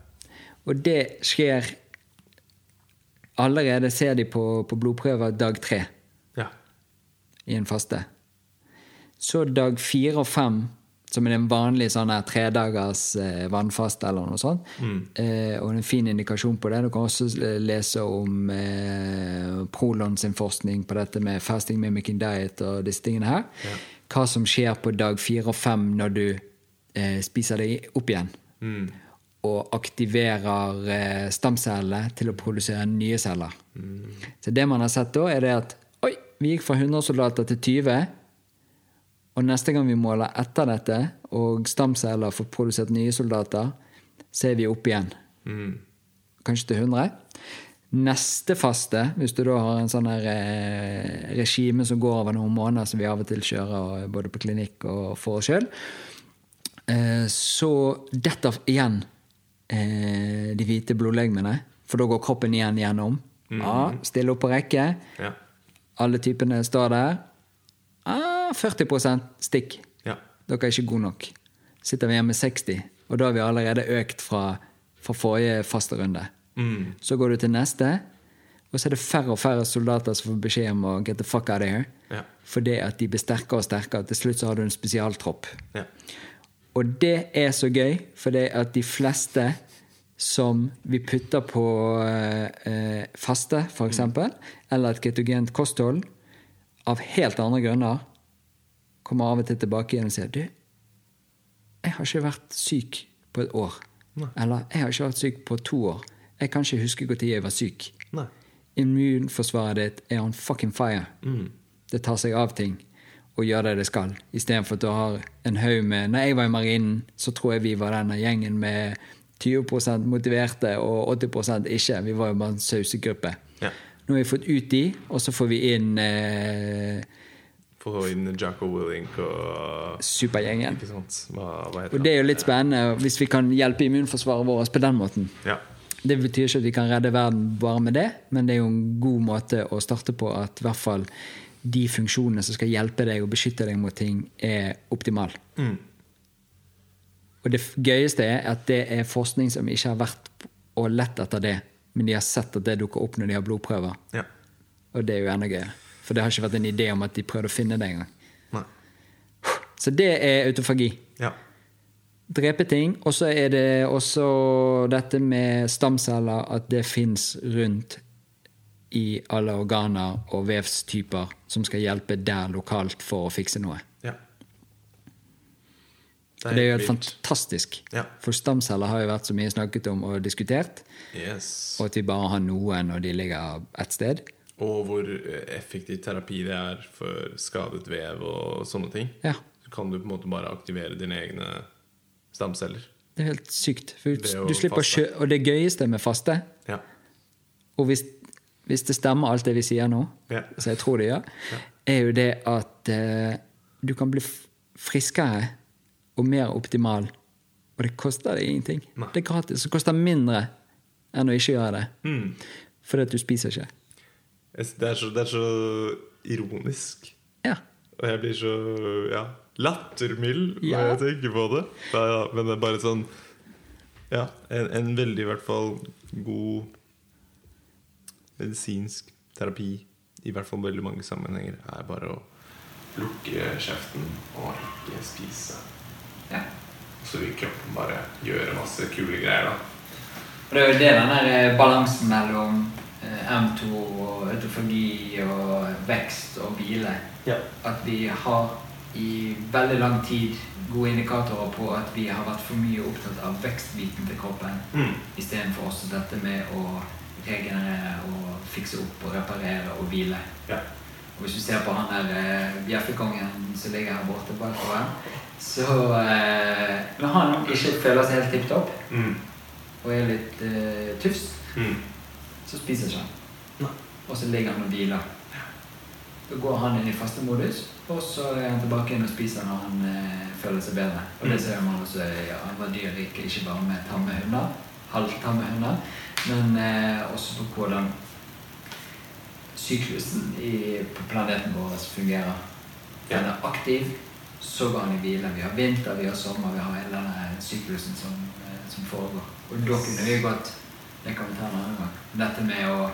Og det skjer Allerede ser de på, på blodprøver dag tre ja. i en faste. Så dag fire og fem, som er en vanlig sånn her tredagers eh, vannfaste eller noe sånt, eh, og en fin indikasjon på det. Du kan også lese om eh, Prolon sin forskning på dette med fasting mimicking diet og disse tingene her. Hva som skjer på dag fire og fem når du eh, spiser deg opp igjen. Og aktiverer eh, stamcellene til å produsere nye celler. Så det man har sett da, er det at oi, vi gikk fra 100 soldater til 20. Og neste gang vi måler etter dette, og stamceller får produsert nye soldater, så er vi opp igjen. Kanskje til 100. Neste faste, hvis du da har en sånn her eh, regime som går over noen måneder, som vi av og til kjører både på klinikk og for oss sjøl, eh, så detter igjen eh, de hvite blodlegemene. For da går kroppen igjen gjennom. Ja, stille opp på rekke. Ja. Alle typene står der. Ah, 40 stikk. Ja. Dere er ikke gode nok. Sitter vi igjen med 60, og da har vi allerede økt fra, fra forrige faste runde. Mm. Så går du til neste, og så er det færre og færre soldater som får beskjed om å get the fuck out of here. Ja. Fordi at de blir sterkere og sterkere. Til slutt så har du en spesialtropp. Ja. Og det er så gøy, for det at de fleste som vi putter på eh, eh, faste, f.eks., eller et ketogent kosthold, av helt andre grunner, kommer av og til tilbake igjen og sier Du, jeg har ikke vært syk på et år. Eller jeg har ikke vært syk på to år. Jeg kan ikke huske når jeg var syk. Nei. Immunforsvaret ditt er on fucking fire. Det tar seg av ting og gjør det det skal. Istedenfor at du har en haug med Når jeg var i marinen, så tror jeg vi var denne gjengen med 20% motiverte og 80% ikke. Vi var jo bare en sausegruppe. Ja. Nå har vi fått ut de, og så får vi inn eh, Få inn Jacko Willink og supergjengen. Hva, hva Og det er jo litt spennende hvis vi kan hjelpe immunforsvaret vårt på den måten. Ja. Det betyr ikke at vi kan redde verden bare med det, men det er jo en god måte å starte på at i hvert fall de funksjonene som skal hjelpe deg og beskytte deg mot ting, er optimale. Og det gøyeste er at det er forskning som ikke har vært og lett etter det, men de har sett at det dukker opp når de har blodprøver. ja. Og det er jo enda gøyere. For det har ikke vært en idé om at de prøvde å finne det engang. Så det er autofagi. Ja. drepe ting. Og så er det også dette med stamceller, at det fins rundt i alle organer og vevstyper som skal hjelpe der lokalt for å fikse noe. ja. Og det er jo helt fantastisk. Ja. For stamceller har jo vært så mye snakket om og diskutert, Yes. og at vi bare har noen, når de ligger ett sted. Og hvor effektiv terapi det er for skadet vev og sånne ting. Ja, Så kan du på en måte bare aktivere dine egne stamceller. det er helt sykt. For Det er du slipper faste. kjø og det gøyeste med faste Ja. og hvis, hvis det stemmer alt det vi sier nå, Ja. så jeg tror det gjør, er jo det at eh, du kan bli friskere og mer optimal, og det koster deg ingenting. Nei. Det er gratis. Det koster mindre enn å ikke gjøre det. Mm. Fordi at du spiser ikke. Det er, så, det er så ironisk. Ja. Og jeg blir så ja, lattermild når Ja. jeg tenker på det. Ja, ja, men det er bare sånn Ja, en, en veldig i hvert fall god medisinsk terapi, i hvert fall veldig mange sammenhenger, er bare å lukke kjeften og ikke spise. ja. Så vil kroppen bare gjøre masse kule greier, da. Og det er jo det den der eh, balansen mellom eh, M2 og autofagi og vekst og hvile At vi har i veldig lang tid gode indikatorer på at vi har vært for mye opptatt av vekstbiten til kroppen Mm. istedenfor også dette med å regenerere og fikse opp og reparere og hvile. Ja. Og hvis du ser på han der eh, bjeffekongen som ligger her borte bakover, så eh, Når han ikke føler seg helt tipp topp Mm. og er litt eh, tufs, Mm. så spiser ikke han. Og så ligger han og hviler. Da går han inn i faste modus, og så er han tilbake inn og spiser når han eh, føler seg bedre. Og det Mm. ser man også i andre dyr, ikke bare med tamme hunder, halvtamme hunder, men eh, også på hvordan syklusen i, på planeten vår fungerer. Den er aktiv, så går den i hvile. Vi har vinter, vi har sommer, vi har hele denne syklusen som, eh, som foregår. Og da kunne vi godt Det kan vi ta en annen gang. Dette med å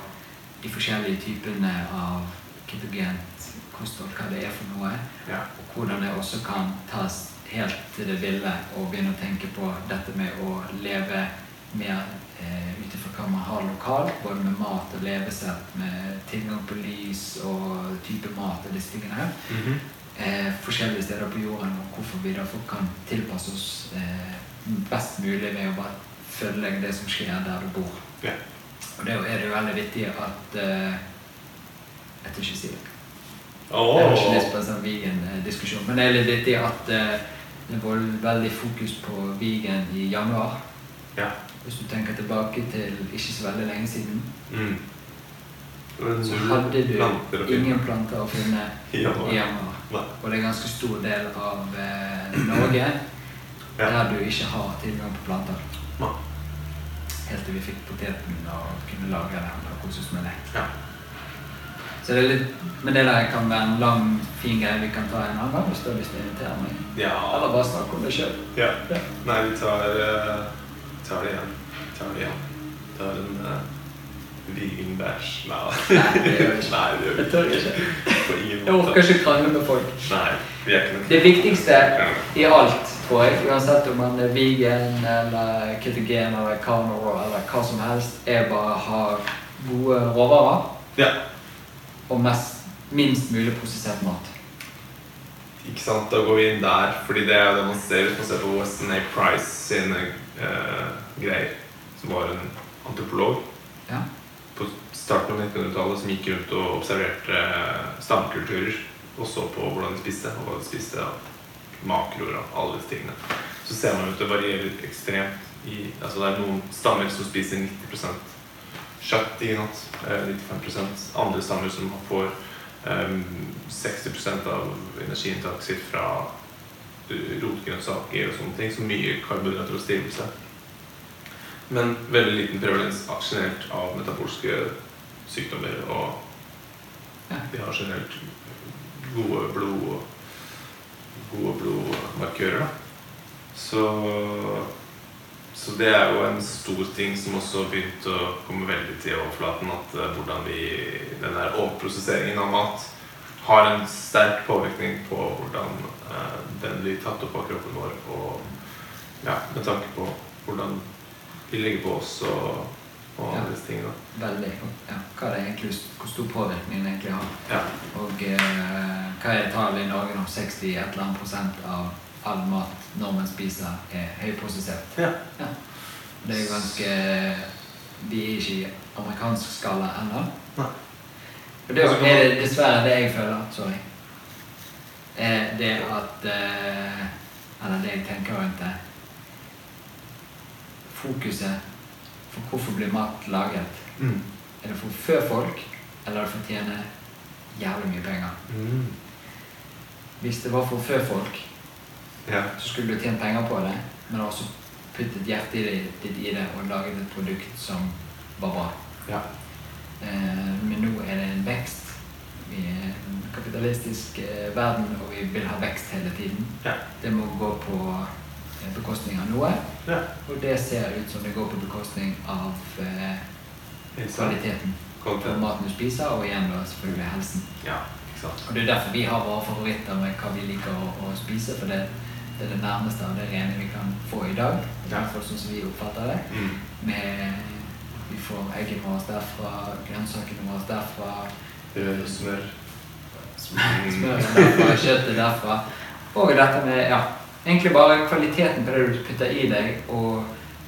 De forskjellige typene av ketogent kosthold, hva det er for noe. Ja. Og hvordan det også kan tas helt til det ville og begynne å tenke på dette med å leve mer ut ifra hva man har lokalt, både med mat og levesett, med tilgang på lys og type mat og disse tingene her. Mhm. Eh, forskjellige steder på jorden, og hvorfor vi derfor kan tilpasse oss eh, best mulig ved å bare følge det som skjer der du bor. Ja. Og det er det jo veldig viktig at eh, Jeg tør ikke si det. Oh. Jeg har ikke lyst på en sånn vegan-diskusjon, men det er litt viktig at eh, det var veldig fokus på vegan i januar. Ja. Hvis du tenker tilbake til ikke så veldig lenge siden, Mm. Så hadde du planter ingen planter å finne I januar. Og det er en ganske stor del av eh, Norge Ja. der du ikke har tilgang på planter. Ne. Helt til vi fikk poteten og kunne lage den og kose oss med det. Ja. Så det er litt, men det der kan være en lang, fin greie vi kan ta en annen gang hvis du har lyst til å invitere meg. Ja. Eller bare snakke om det sjøl. ja. Nei, vi tar, eh, tar det igjen. Tar det igjen. Tar en uh, vegan bæsj. Nei. Nei, det gjør vi ikke. Nei, det gjør vi jeg ikke. Jeg orker ikke krangle med folk. Nei, vi er ikke noe Det viktigste i alt, tror jeg, uansett om man er vegan eller ketogen eller carnivore eller hva som helst, er bare å ha gode råvarer Ja. og mest, minst mulig prosessert mat. Ikke sant, Da går vi inn der, fordi det er jo det man ser hvis man ser på Weston A. Price sine eh, greier. Som var en antropolog Ja. på starten av 1900-tallet som gikk rundt og observerte stamkulturer. Og så på hvordan de spiste, og hva de spiste av makroer og alle disse tingene. Så ser man at det varierer ekstremt. I, altså Det er noen stammer som spiser 90 kjøtt, i natt. Eh, 95 Andre stammer som får Ehm, 60% av energiinntaket sitt fra rotgrønnsaker og sånne ting. Så mye karbohydrater og stivelse. Men veldig liten prevalens generelt av metabolske sykdommer. Og vi har generelt gode blod gode blodmarkører. Da. Så, så det er jo en stor ting som også har begynt å komme veldig til overflaten. At eh, hvordan vi, den der overprosesseringen av mat har en sterk påvirkning på hvordan eh, den blir tatt opp av kroppen vår. Og ja, med tanke på hvordan vi ligger på oss og, og Ja. alle disse tingene. Veldig. Ja. Hva det egentlig, hvor stor påvirkning den egentlig har. Ja. Og eh, hva er tallet i Norge om 60 et eller annet prosent av all mat nordmenn spiser, er høyprosessert. Ja. Ja. Det er ganske Vi er ikke i amerikansk skala ennå. Og det er det dessverre det jeg føler. Sorry. Det at eh, Eller det jeg tenker rundt det Fokuset for hvorfor blir mat laget, Mm. Er det for å fø folk, eller er det for å tjene jævlig mye penger? Mm. Hvis det var for å fø folk, Ja. så skulle du tjent penger på det, men også puttet hjertet ditt i det og laget et produkt som var bra. Ja. Eh, men nå er det en vekst. Vi er en kapitalistisk eh, verden, og vi vil ha vekst hele tiden. Ja. Det må gå på eh, bekostning av noe, ja. og det ser ut som det går på bekostning av eh, kvaliteten på maten du spiser, og igjen da selvfølgelig helsen. Ja. Og Det er derfor vi har våre favoritter med hva vi liker å, å spise, for det, det er det nærmeste av det rene vi kan få i dag. I Ja. hvert fall sånn som vi oppfatter det. Mm. Med, vi får eggene våre derfra, grønnsakene våre derfra, Rød smør. Smør derfra, kjøttet derfra. Og dette med ja, egentlig bare kvaliteten på det du putter i deg, og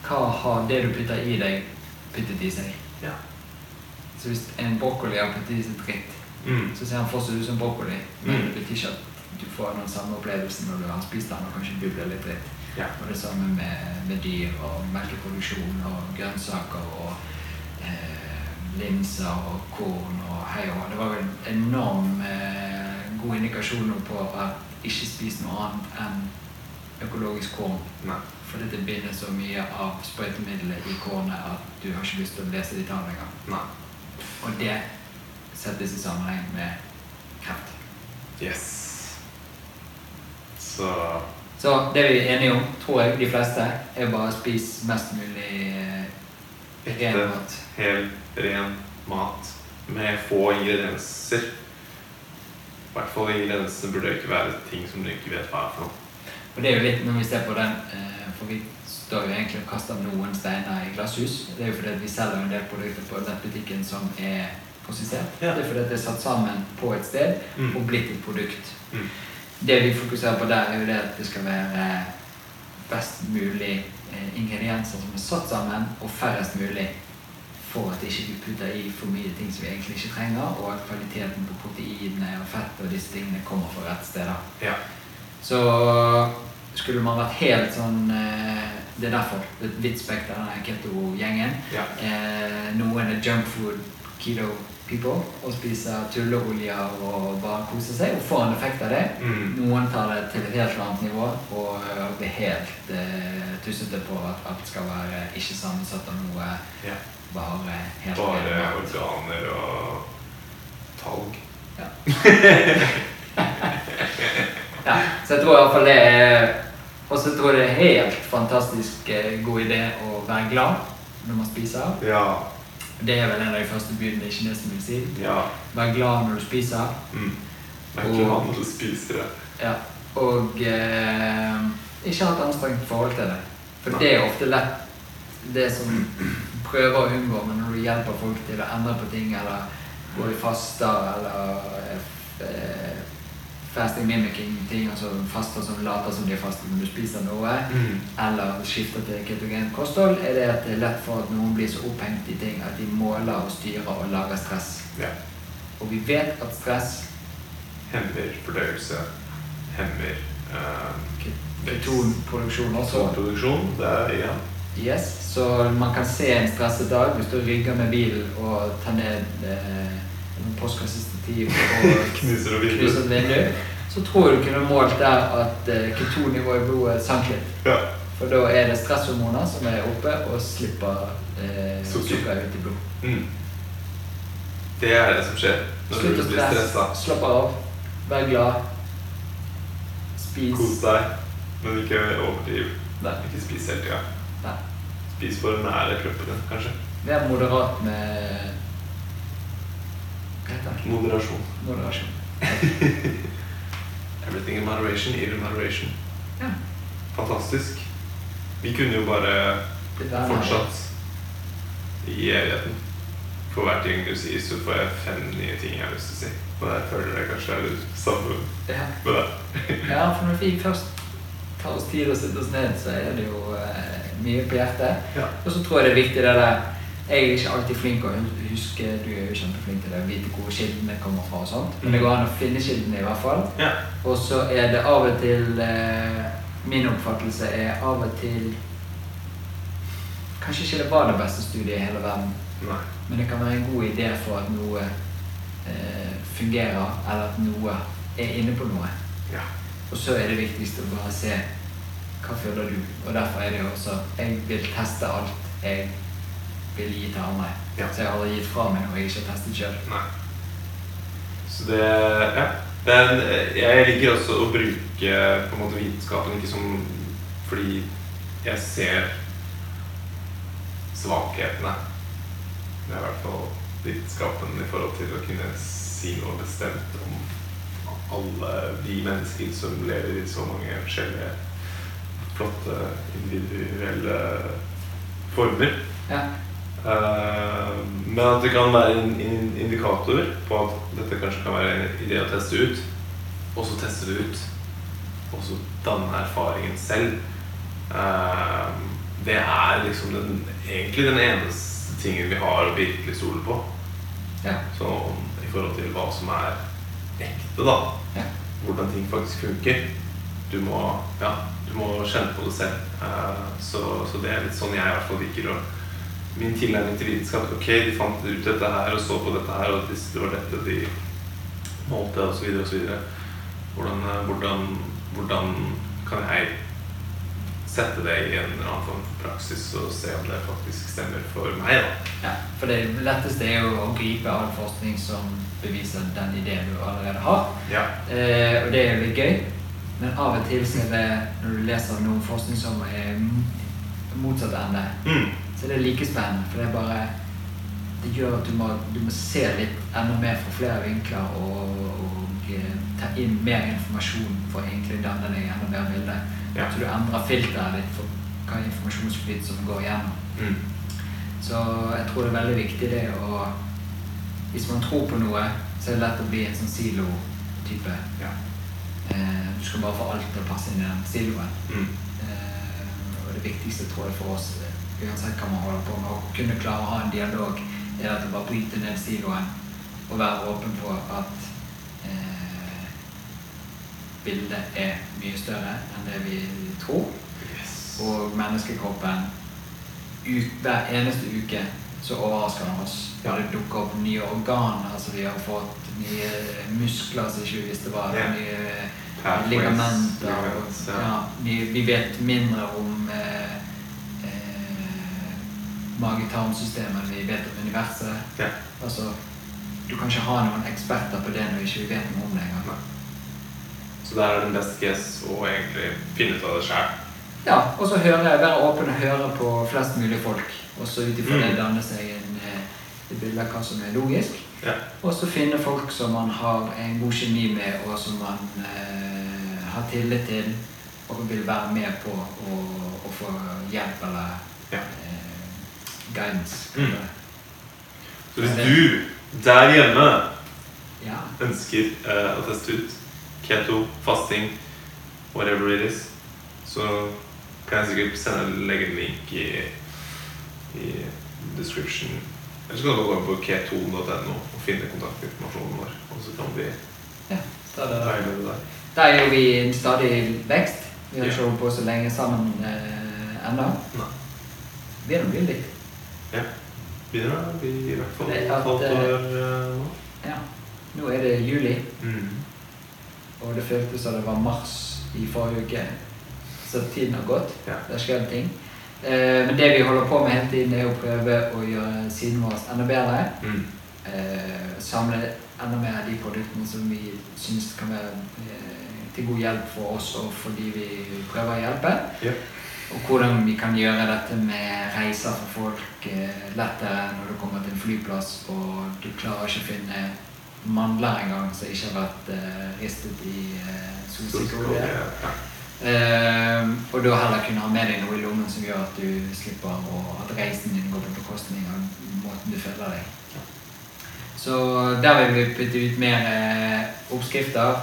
hva har det du putter i deg, puttet i seg. Ja. Så hvis en brokkoli har puttet i seg dritt, Mm. så ser han fortsatt ut som brokkoli, men Mm. det betyr ikke at du får den samme opplevelsen når du har spist den og kanskje bubler litt dritt. Ja. Og det samme med, med dyr og melkeproduksjon og grønnsaker og eh, linser og korn og hei og. Det var vel en enorm eh, god indikasjon på at ikke spis noe annet enn økologisk korn. Nei. For det binder så mye av sprøytemiddelet i kornet at du har ikke lyst til å lese de tallene engang. Nei. Og det settes i sammenheng med kreft. Yes. Så Så det vi er enige om, tror jeg, de fleste, er bare å spise mest mulig eh, ren mat. Helt ren mat med få ingredienser. I hvert fall ingrediensene burde ikke være ting som du ikke vet hva er for noe. Og det er jo litt når vi ser på den, eh, for vi står jo egentlig og kaster noen steiner i glasshus. Det er jo fordi vi selger en del produkter på den butikken som er konsistert. Ja. Det er fordi det er satt sammen på et sted Mm. og blitt et produkt. Mm. Det vi fokuserer på der, er jo det at det skal være best mulig eh, ingredienser som er satt sammen, og færrest mulig for at ikke vi putter i for mye ting som vi egentlig ikke trenger, og at kvaliteten på proteinene og fett og disse tingene kommer fra rett sted. Ja. Så skulle man vært helt sånn eh, Det er derfor er et vidt spekter, denne keto-gjengen. Ja. Eh, noen er junk food, keto people, og spiser tulleolje og bare koser seg og får en effekt av det. Mm. Noen tar det til et helt annet nivå og eh, blir helt uh, tussete på at alt skal være ikke sammensatt av noe, ja. bare helt Bare helt, organer og talg. Ja, så jeg tror iallfall det er Og så tror jeg det er helt fantastisk eh, god idé å være glad når man spiser. Ja. Det er vel en av de første budene i kinesisk medisin. Ja. Vær glad når du spiser. Mm. Vær glad når du spiser det. Ja. Og eh, ikke ha et anstrengt forhold til det. For Nei. det er ofte lett det som prøver å unngå, men når du hjelper folk til å endre på ting, eller går i faster, eller eh, fasting mimicking ting, altså faster som later som de er faste når du spiser noe, Mm. eller skifter til ketogent kosthold, er det at det er lett for at noen blir så opphengt i ting at de måler og styrer og lager stress. Ja. Og vi vet at stress, Hemmer fordøyelse. Hemmer uh, ketonproduksjon også, Ketonproduksjon, Det er ja. Yes, så man kan se en stresset dag hvis du rygger med bilen og tar ned eh, en postkassestativ og Knuser og knuser et vindu. Så tror jeg du kunne målt der at eh, ketonnivået i blodet sank litt. Ja. For da er det stresshormoner som er oppe og slipper eh, Sukker. sukker ut i blod. Mm. Det er det som skjer når Slutt du å blir stressa. slapp av, vær glad, spis. Kos deg, men ikke overdriv. Nei. Ikke spis hele tida. Spis for nære kroppen din, kanskje. Vær moderat med Moderasjon. Moderasjon. Everything in moderation, even in moderation. Ja. Fantastisk. Vi kunne jo bare fortsatt i evigheten. For hver ting du sier, så får jeg fem nye ting jeg har lyst til å si. Og jeg føler det kanskje er litt samme Ja. med deg. ja, for når vi først tar oss tid og setter oss ned, så er det jo eh, mye på hjertet. Ja. Og så tror jeg det er viktig det der Jeg er ikke alltid flink å huske Du er jo kjempeflink til det, å vite hvor kildene kommer fra og sånt. Men det går an å finne kildene i hvert fall. Ja. Og så er det av og til eh, Min oppfattelse er av og til Kanskje ikke det var det beste studiet i hele verden. Nei. Men det kan være en god idé for at noe eh, fungerer, eller at noe er inne på noe. Ja. Og så er det viktigst å bare se hva føler du. Og derfor er det jo også Jeg vil teste alt jeg vil gi til andre. Ja. Så jeg har gitt fra meg når jeg ikke har testet sjøl. Så det Ja. Men eh, jeg liker også å bruke på en måte vitenskapen ikke som fordi jeg ser svakhetene. Det er i hvert fall vitenskapen i forhold til å kunne si noe bestemt om alle de mennesker som lever i så mange forskjellige flotte individuelle former. Ja. Eh, men at det kan være en indikator på at dette kanskje kan være en idé å teste ut. Og så teste det ut. Og så danne erfaringen selv. Eh, det er liksom den, egentlig den eneste tingen vi har å virkelig stole på. Ja. Så i forhold til hva som er ekte, da. Ja. Hvordan ting faktisk funker. Du må, ja, du må kjenne på det selv. Eh, så, så det er litt sånn jeg i hvert fall liker å Min tilnærming til vitenskap Ok, de fant ut dette her og så på dette her, og det var dette de målte, osv., osv. Hvordan, eh, hvordan, hvordan kan jeg sette det i en eller annen form for praksis og se om det faktisk stemmer for meg, da. Ja, for det letteste er jo å gripe all forskning som beviser den ideen du allerede har. Ja. Eh, og det er jo litt gøy. Men av og til så er det, når du leser noen forskning som er motsatt ende, Mm. Så er det like spennende. For det er bare Det gjør at du må, du må se litt enda mer fra flere vinkler og, og eh, ta inn mer informasjon for å egentlig danne deg enda mer bilde. Ja. Så du endrer filteret ditt for hva informasjonsflyt som går igjennom. Mm. Så jeg tror det er veldig viktig det å Hvis man tror på noe, så er det lett å bli en sånn silo-type. Ja. Eh, du skal bare få alt til å passe inn i den siloen. Mm. Eh, og det viktigste tror jeg for oss, uansett hva man holder på med, å kunne klare å ha en dialog, er at å bare bryte ned siloen og være åpen på at eh, bildet er mye større enn det vi tror. Yes. Og menneskekroppen ut, hver eneste uke så overrasker den oss. Ja, det dukker opp nye organer. altså Vi har fått nye muskler som ikke vi visste var yeah. Nye Pathways, ligamenter. Og, ja. nye, vi vet mindre om eh, eh, mage-tarmsystemet enn vi vet om universet. Ja. Altså, du kan ikke ha noen eksperter på det når vi ikke vet noe om det engang. Så der er den best guess å egentlig finne ut av det sjøl. Ja, og så være åpen og høre på flest mulig folk. Og så ut ifra det Mm. danne seg en, eh, et bilde av hva som er logisk. Ja. Og så finne folk som man har en god kjemi med, og som man eh, har tillit til, og vil være med på å, å få hjelp eller Ja. Guidance. Mm. Så hvis du der hjemme Ja. ønsker uh, å teste ut keto, fasting, whatever it is, så kan jeg sikkert sende legge en link i, i description. Eller så kan du gå inn på keto.no og finne kontaktinformasjonen vår. Og så kan vi ja. det er det der. Der er jo vi i en stadig vekst. Vi har ikke holdt på så lenge sammen eh, ennå. Nei. er nå blitt litt. Ja. Begynner å bli i hvert fall et halvt eh, år eh, nå. Ja. Nå er det juli. Mm. Og det føltes som det var mars i forrige uke. Så tiden har gått. Ja. Det har skjedd ting. Eh, men det vi holder på med hele tiden, er å prøve å gjøre siden vår enda bedre. Mm. Eh, samle enda mer av de produktene som vi syns kan være eh, til god hjelp for oss og for de vi prøver å hjelpe. Ja. Og hvordan vi kan gjøre dette med reiser for folk eh, lettere når du kommer til en flyplass og du klarer ikke å finne mandler engang som ikke har vært eh, ristet i eh, solsikkeolje. Eh, og da heller kunne ha med deg noe i lommen som gjør at du slipper å, at reisen din går på bekostning av måten du føler deg. Så der vil vi putte ut mer oppskrifter.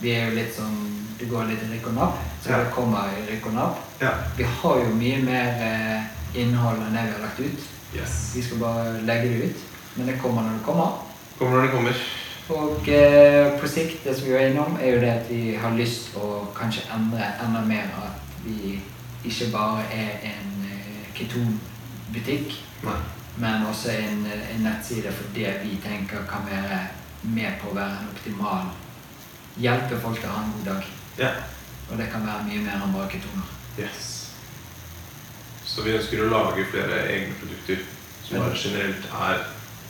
Vi er jo litt sånn Det går litt rykk og napp, så Ja. det kommer rykk og napp. ja. Vi har jo mye mer eh, innhold enn det vi har lagt ut. Yes. Vi skal bare legge det ut. Men det kommer når det kommer. Kommer når det kommer. Og eh, på sikt, det som vi var innom, er jo det at vi har lyst å kanskje endre enda mer at vi ikke bare er en eh, ketonbutikk, men også en, en nettside for det vi tenker kan være med på å være en optimal Hjelpe folk til å ha en god dag. Ja. Og det kan være mye mer enn bare ketoner. Yes. Så vi ønsker å lage flere egne produkter som bare generelt er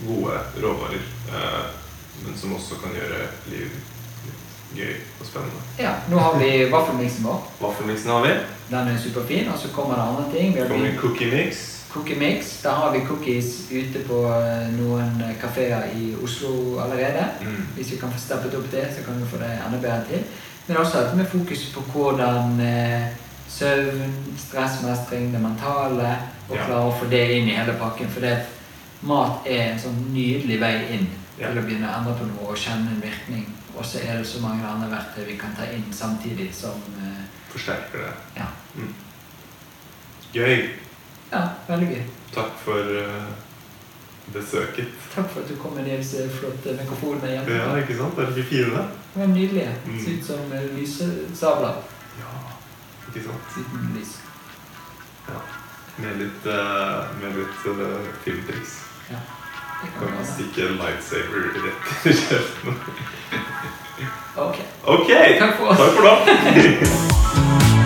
gode råvarer, eh, men som også kan gjøre livet gøy og spennende. Ja, nå har vi vaffelmiksen vår. Vaffelmiksen har vi. Den er superfin. Og så kommer det andre ting. Vi har kommer cookie mix. Cookie Mix. Da har vi cookies ute på eh, noen kafeer i Oslo allerede. Mm. Hvis vi kan få steppet opp det, så kan vi få det enda bedre til. Men også dette med fokus på hvordan eh, søvn, stressmestring, det mentale Og Ja. klare å få det inn i hele pakken. For det, mat er en sånn nydelig vei inn Ja. til å begynne å endre på noe og kjenne en virkning. Og så er det så mange andre verktøy vi kan ta inn samtidig som eh, Forsterker det. Ja, Mm. Gøy. ja veldig gøy. Takk for eh, besøket. Takk for at du kom med disse flotte mikrofonene hjem. Ja, ikke sant? Er de ikke fine? De er nydelige. Mm. Ser ut som eh, lysesabler Ja, ikke sant? uten lys. Ja. Med litt, uh, med litt uh, filmtriks. Ja, det kan Kan vi stikke en lightsaber rett i kjeften? Ok. Ok! Takk for oss. Takk for nå.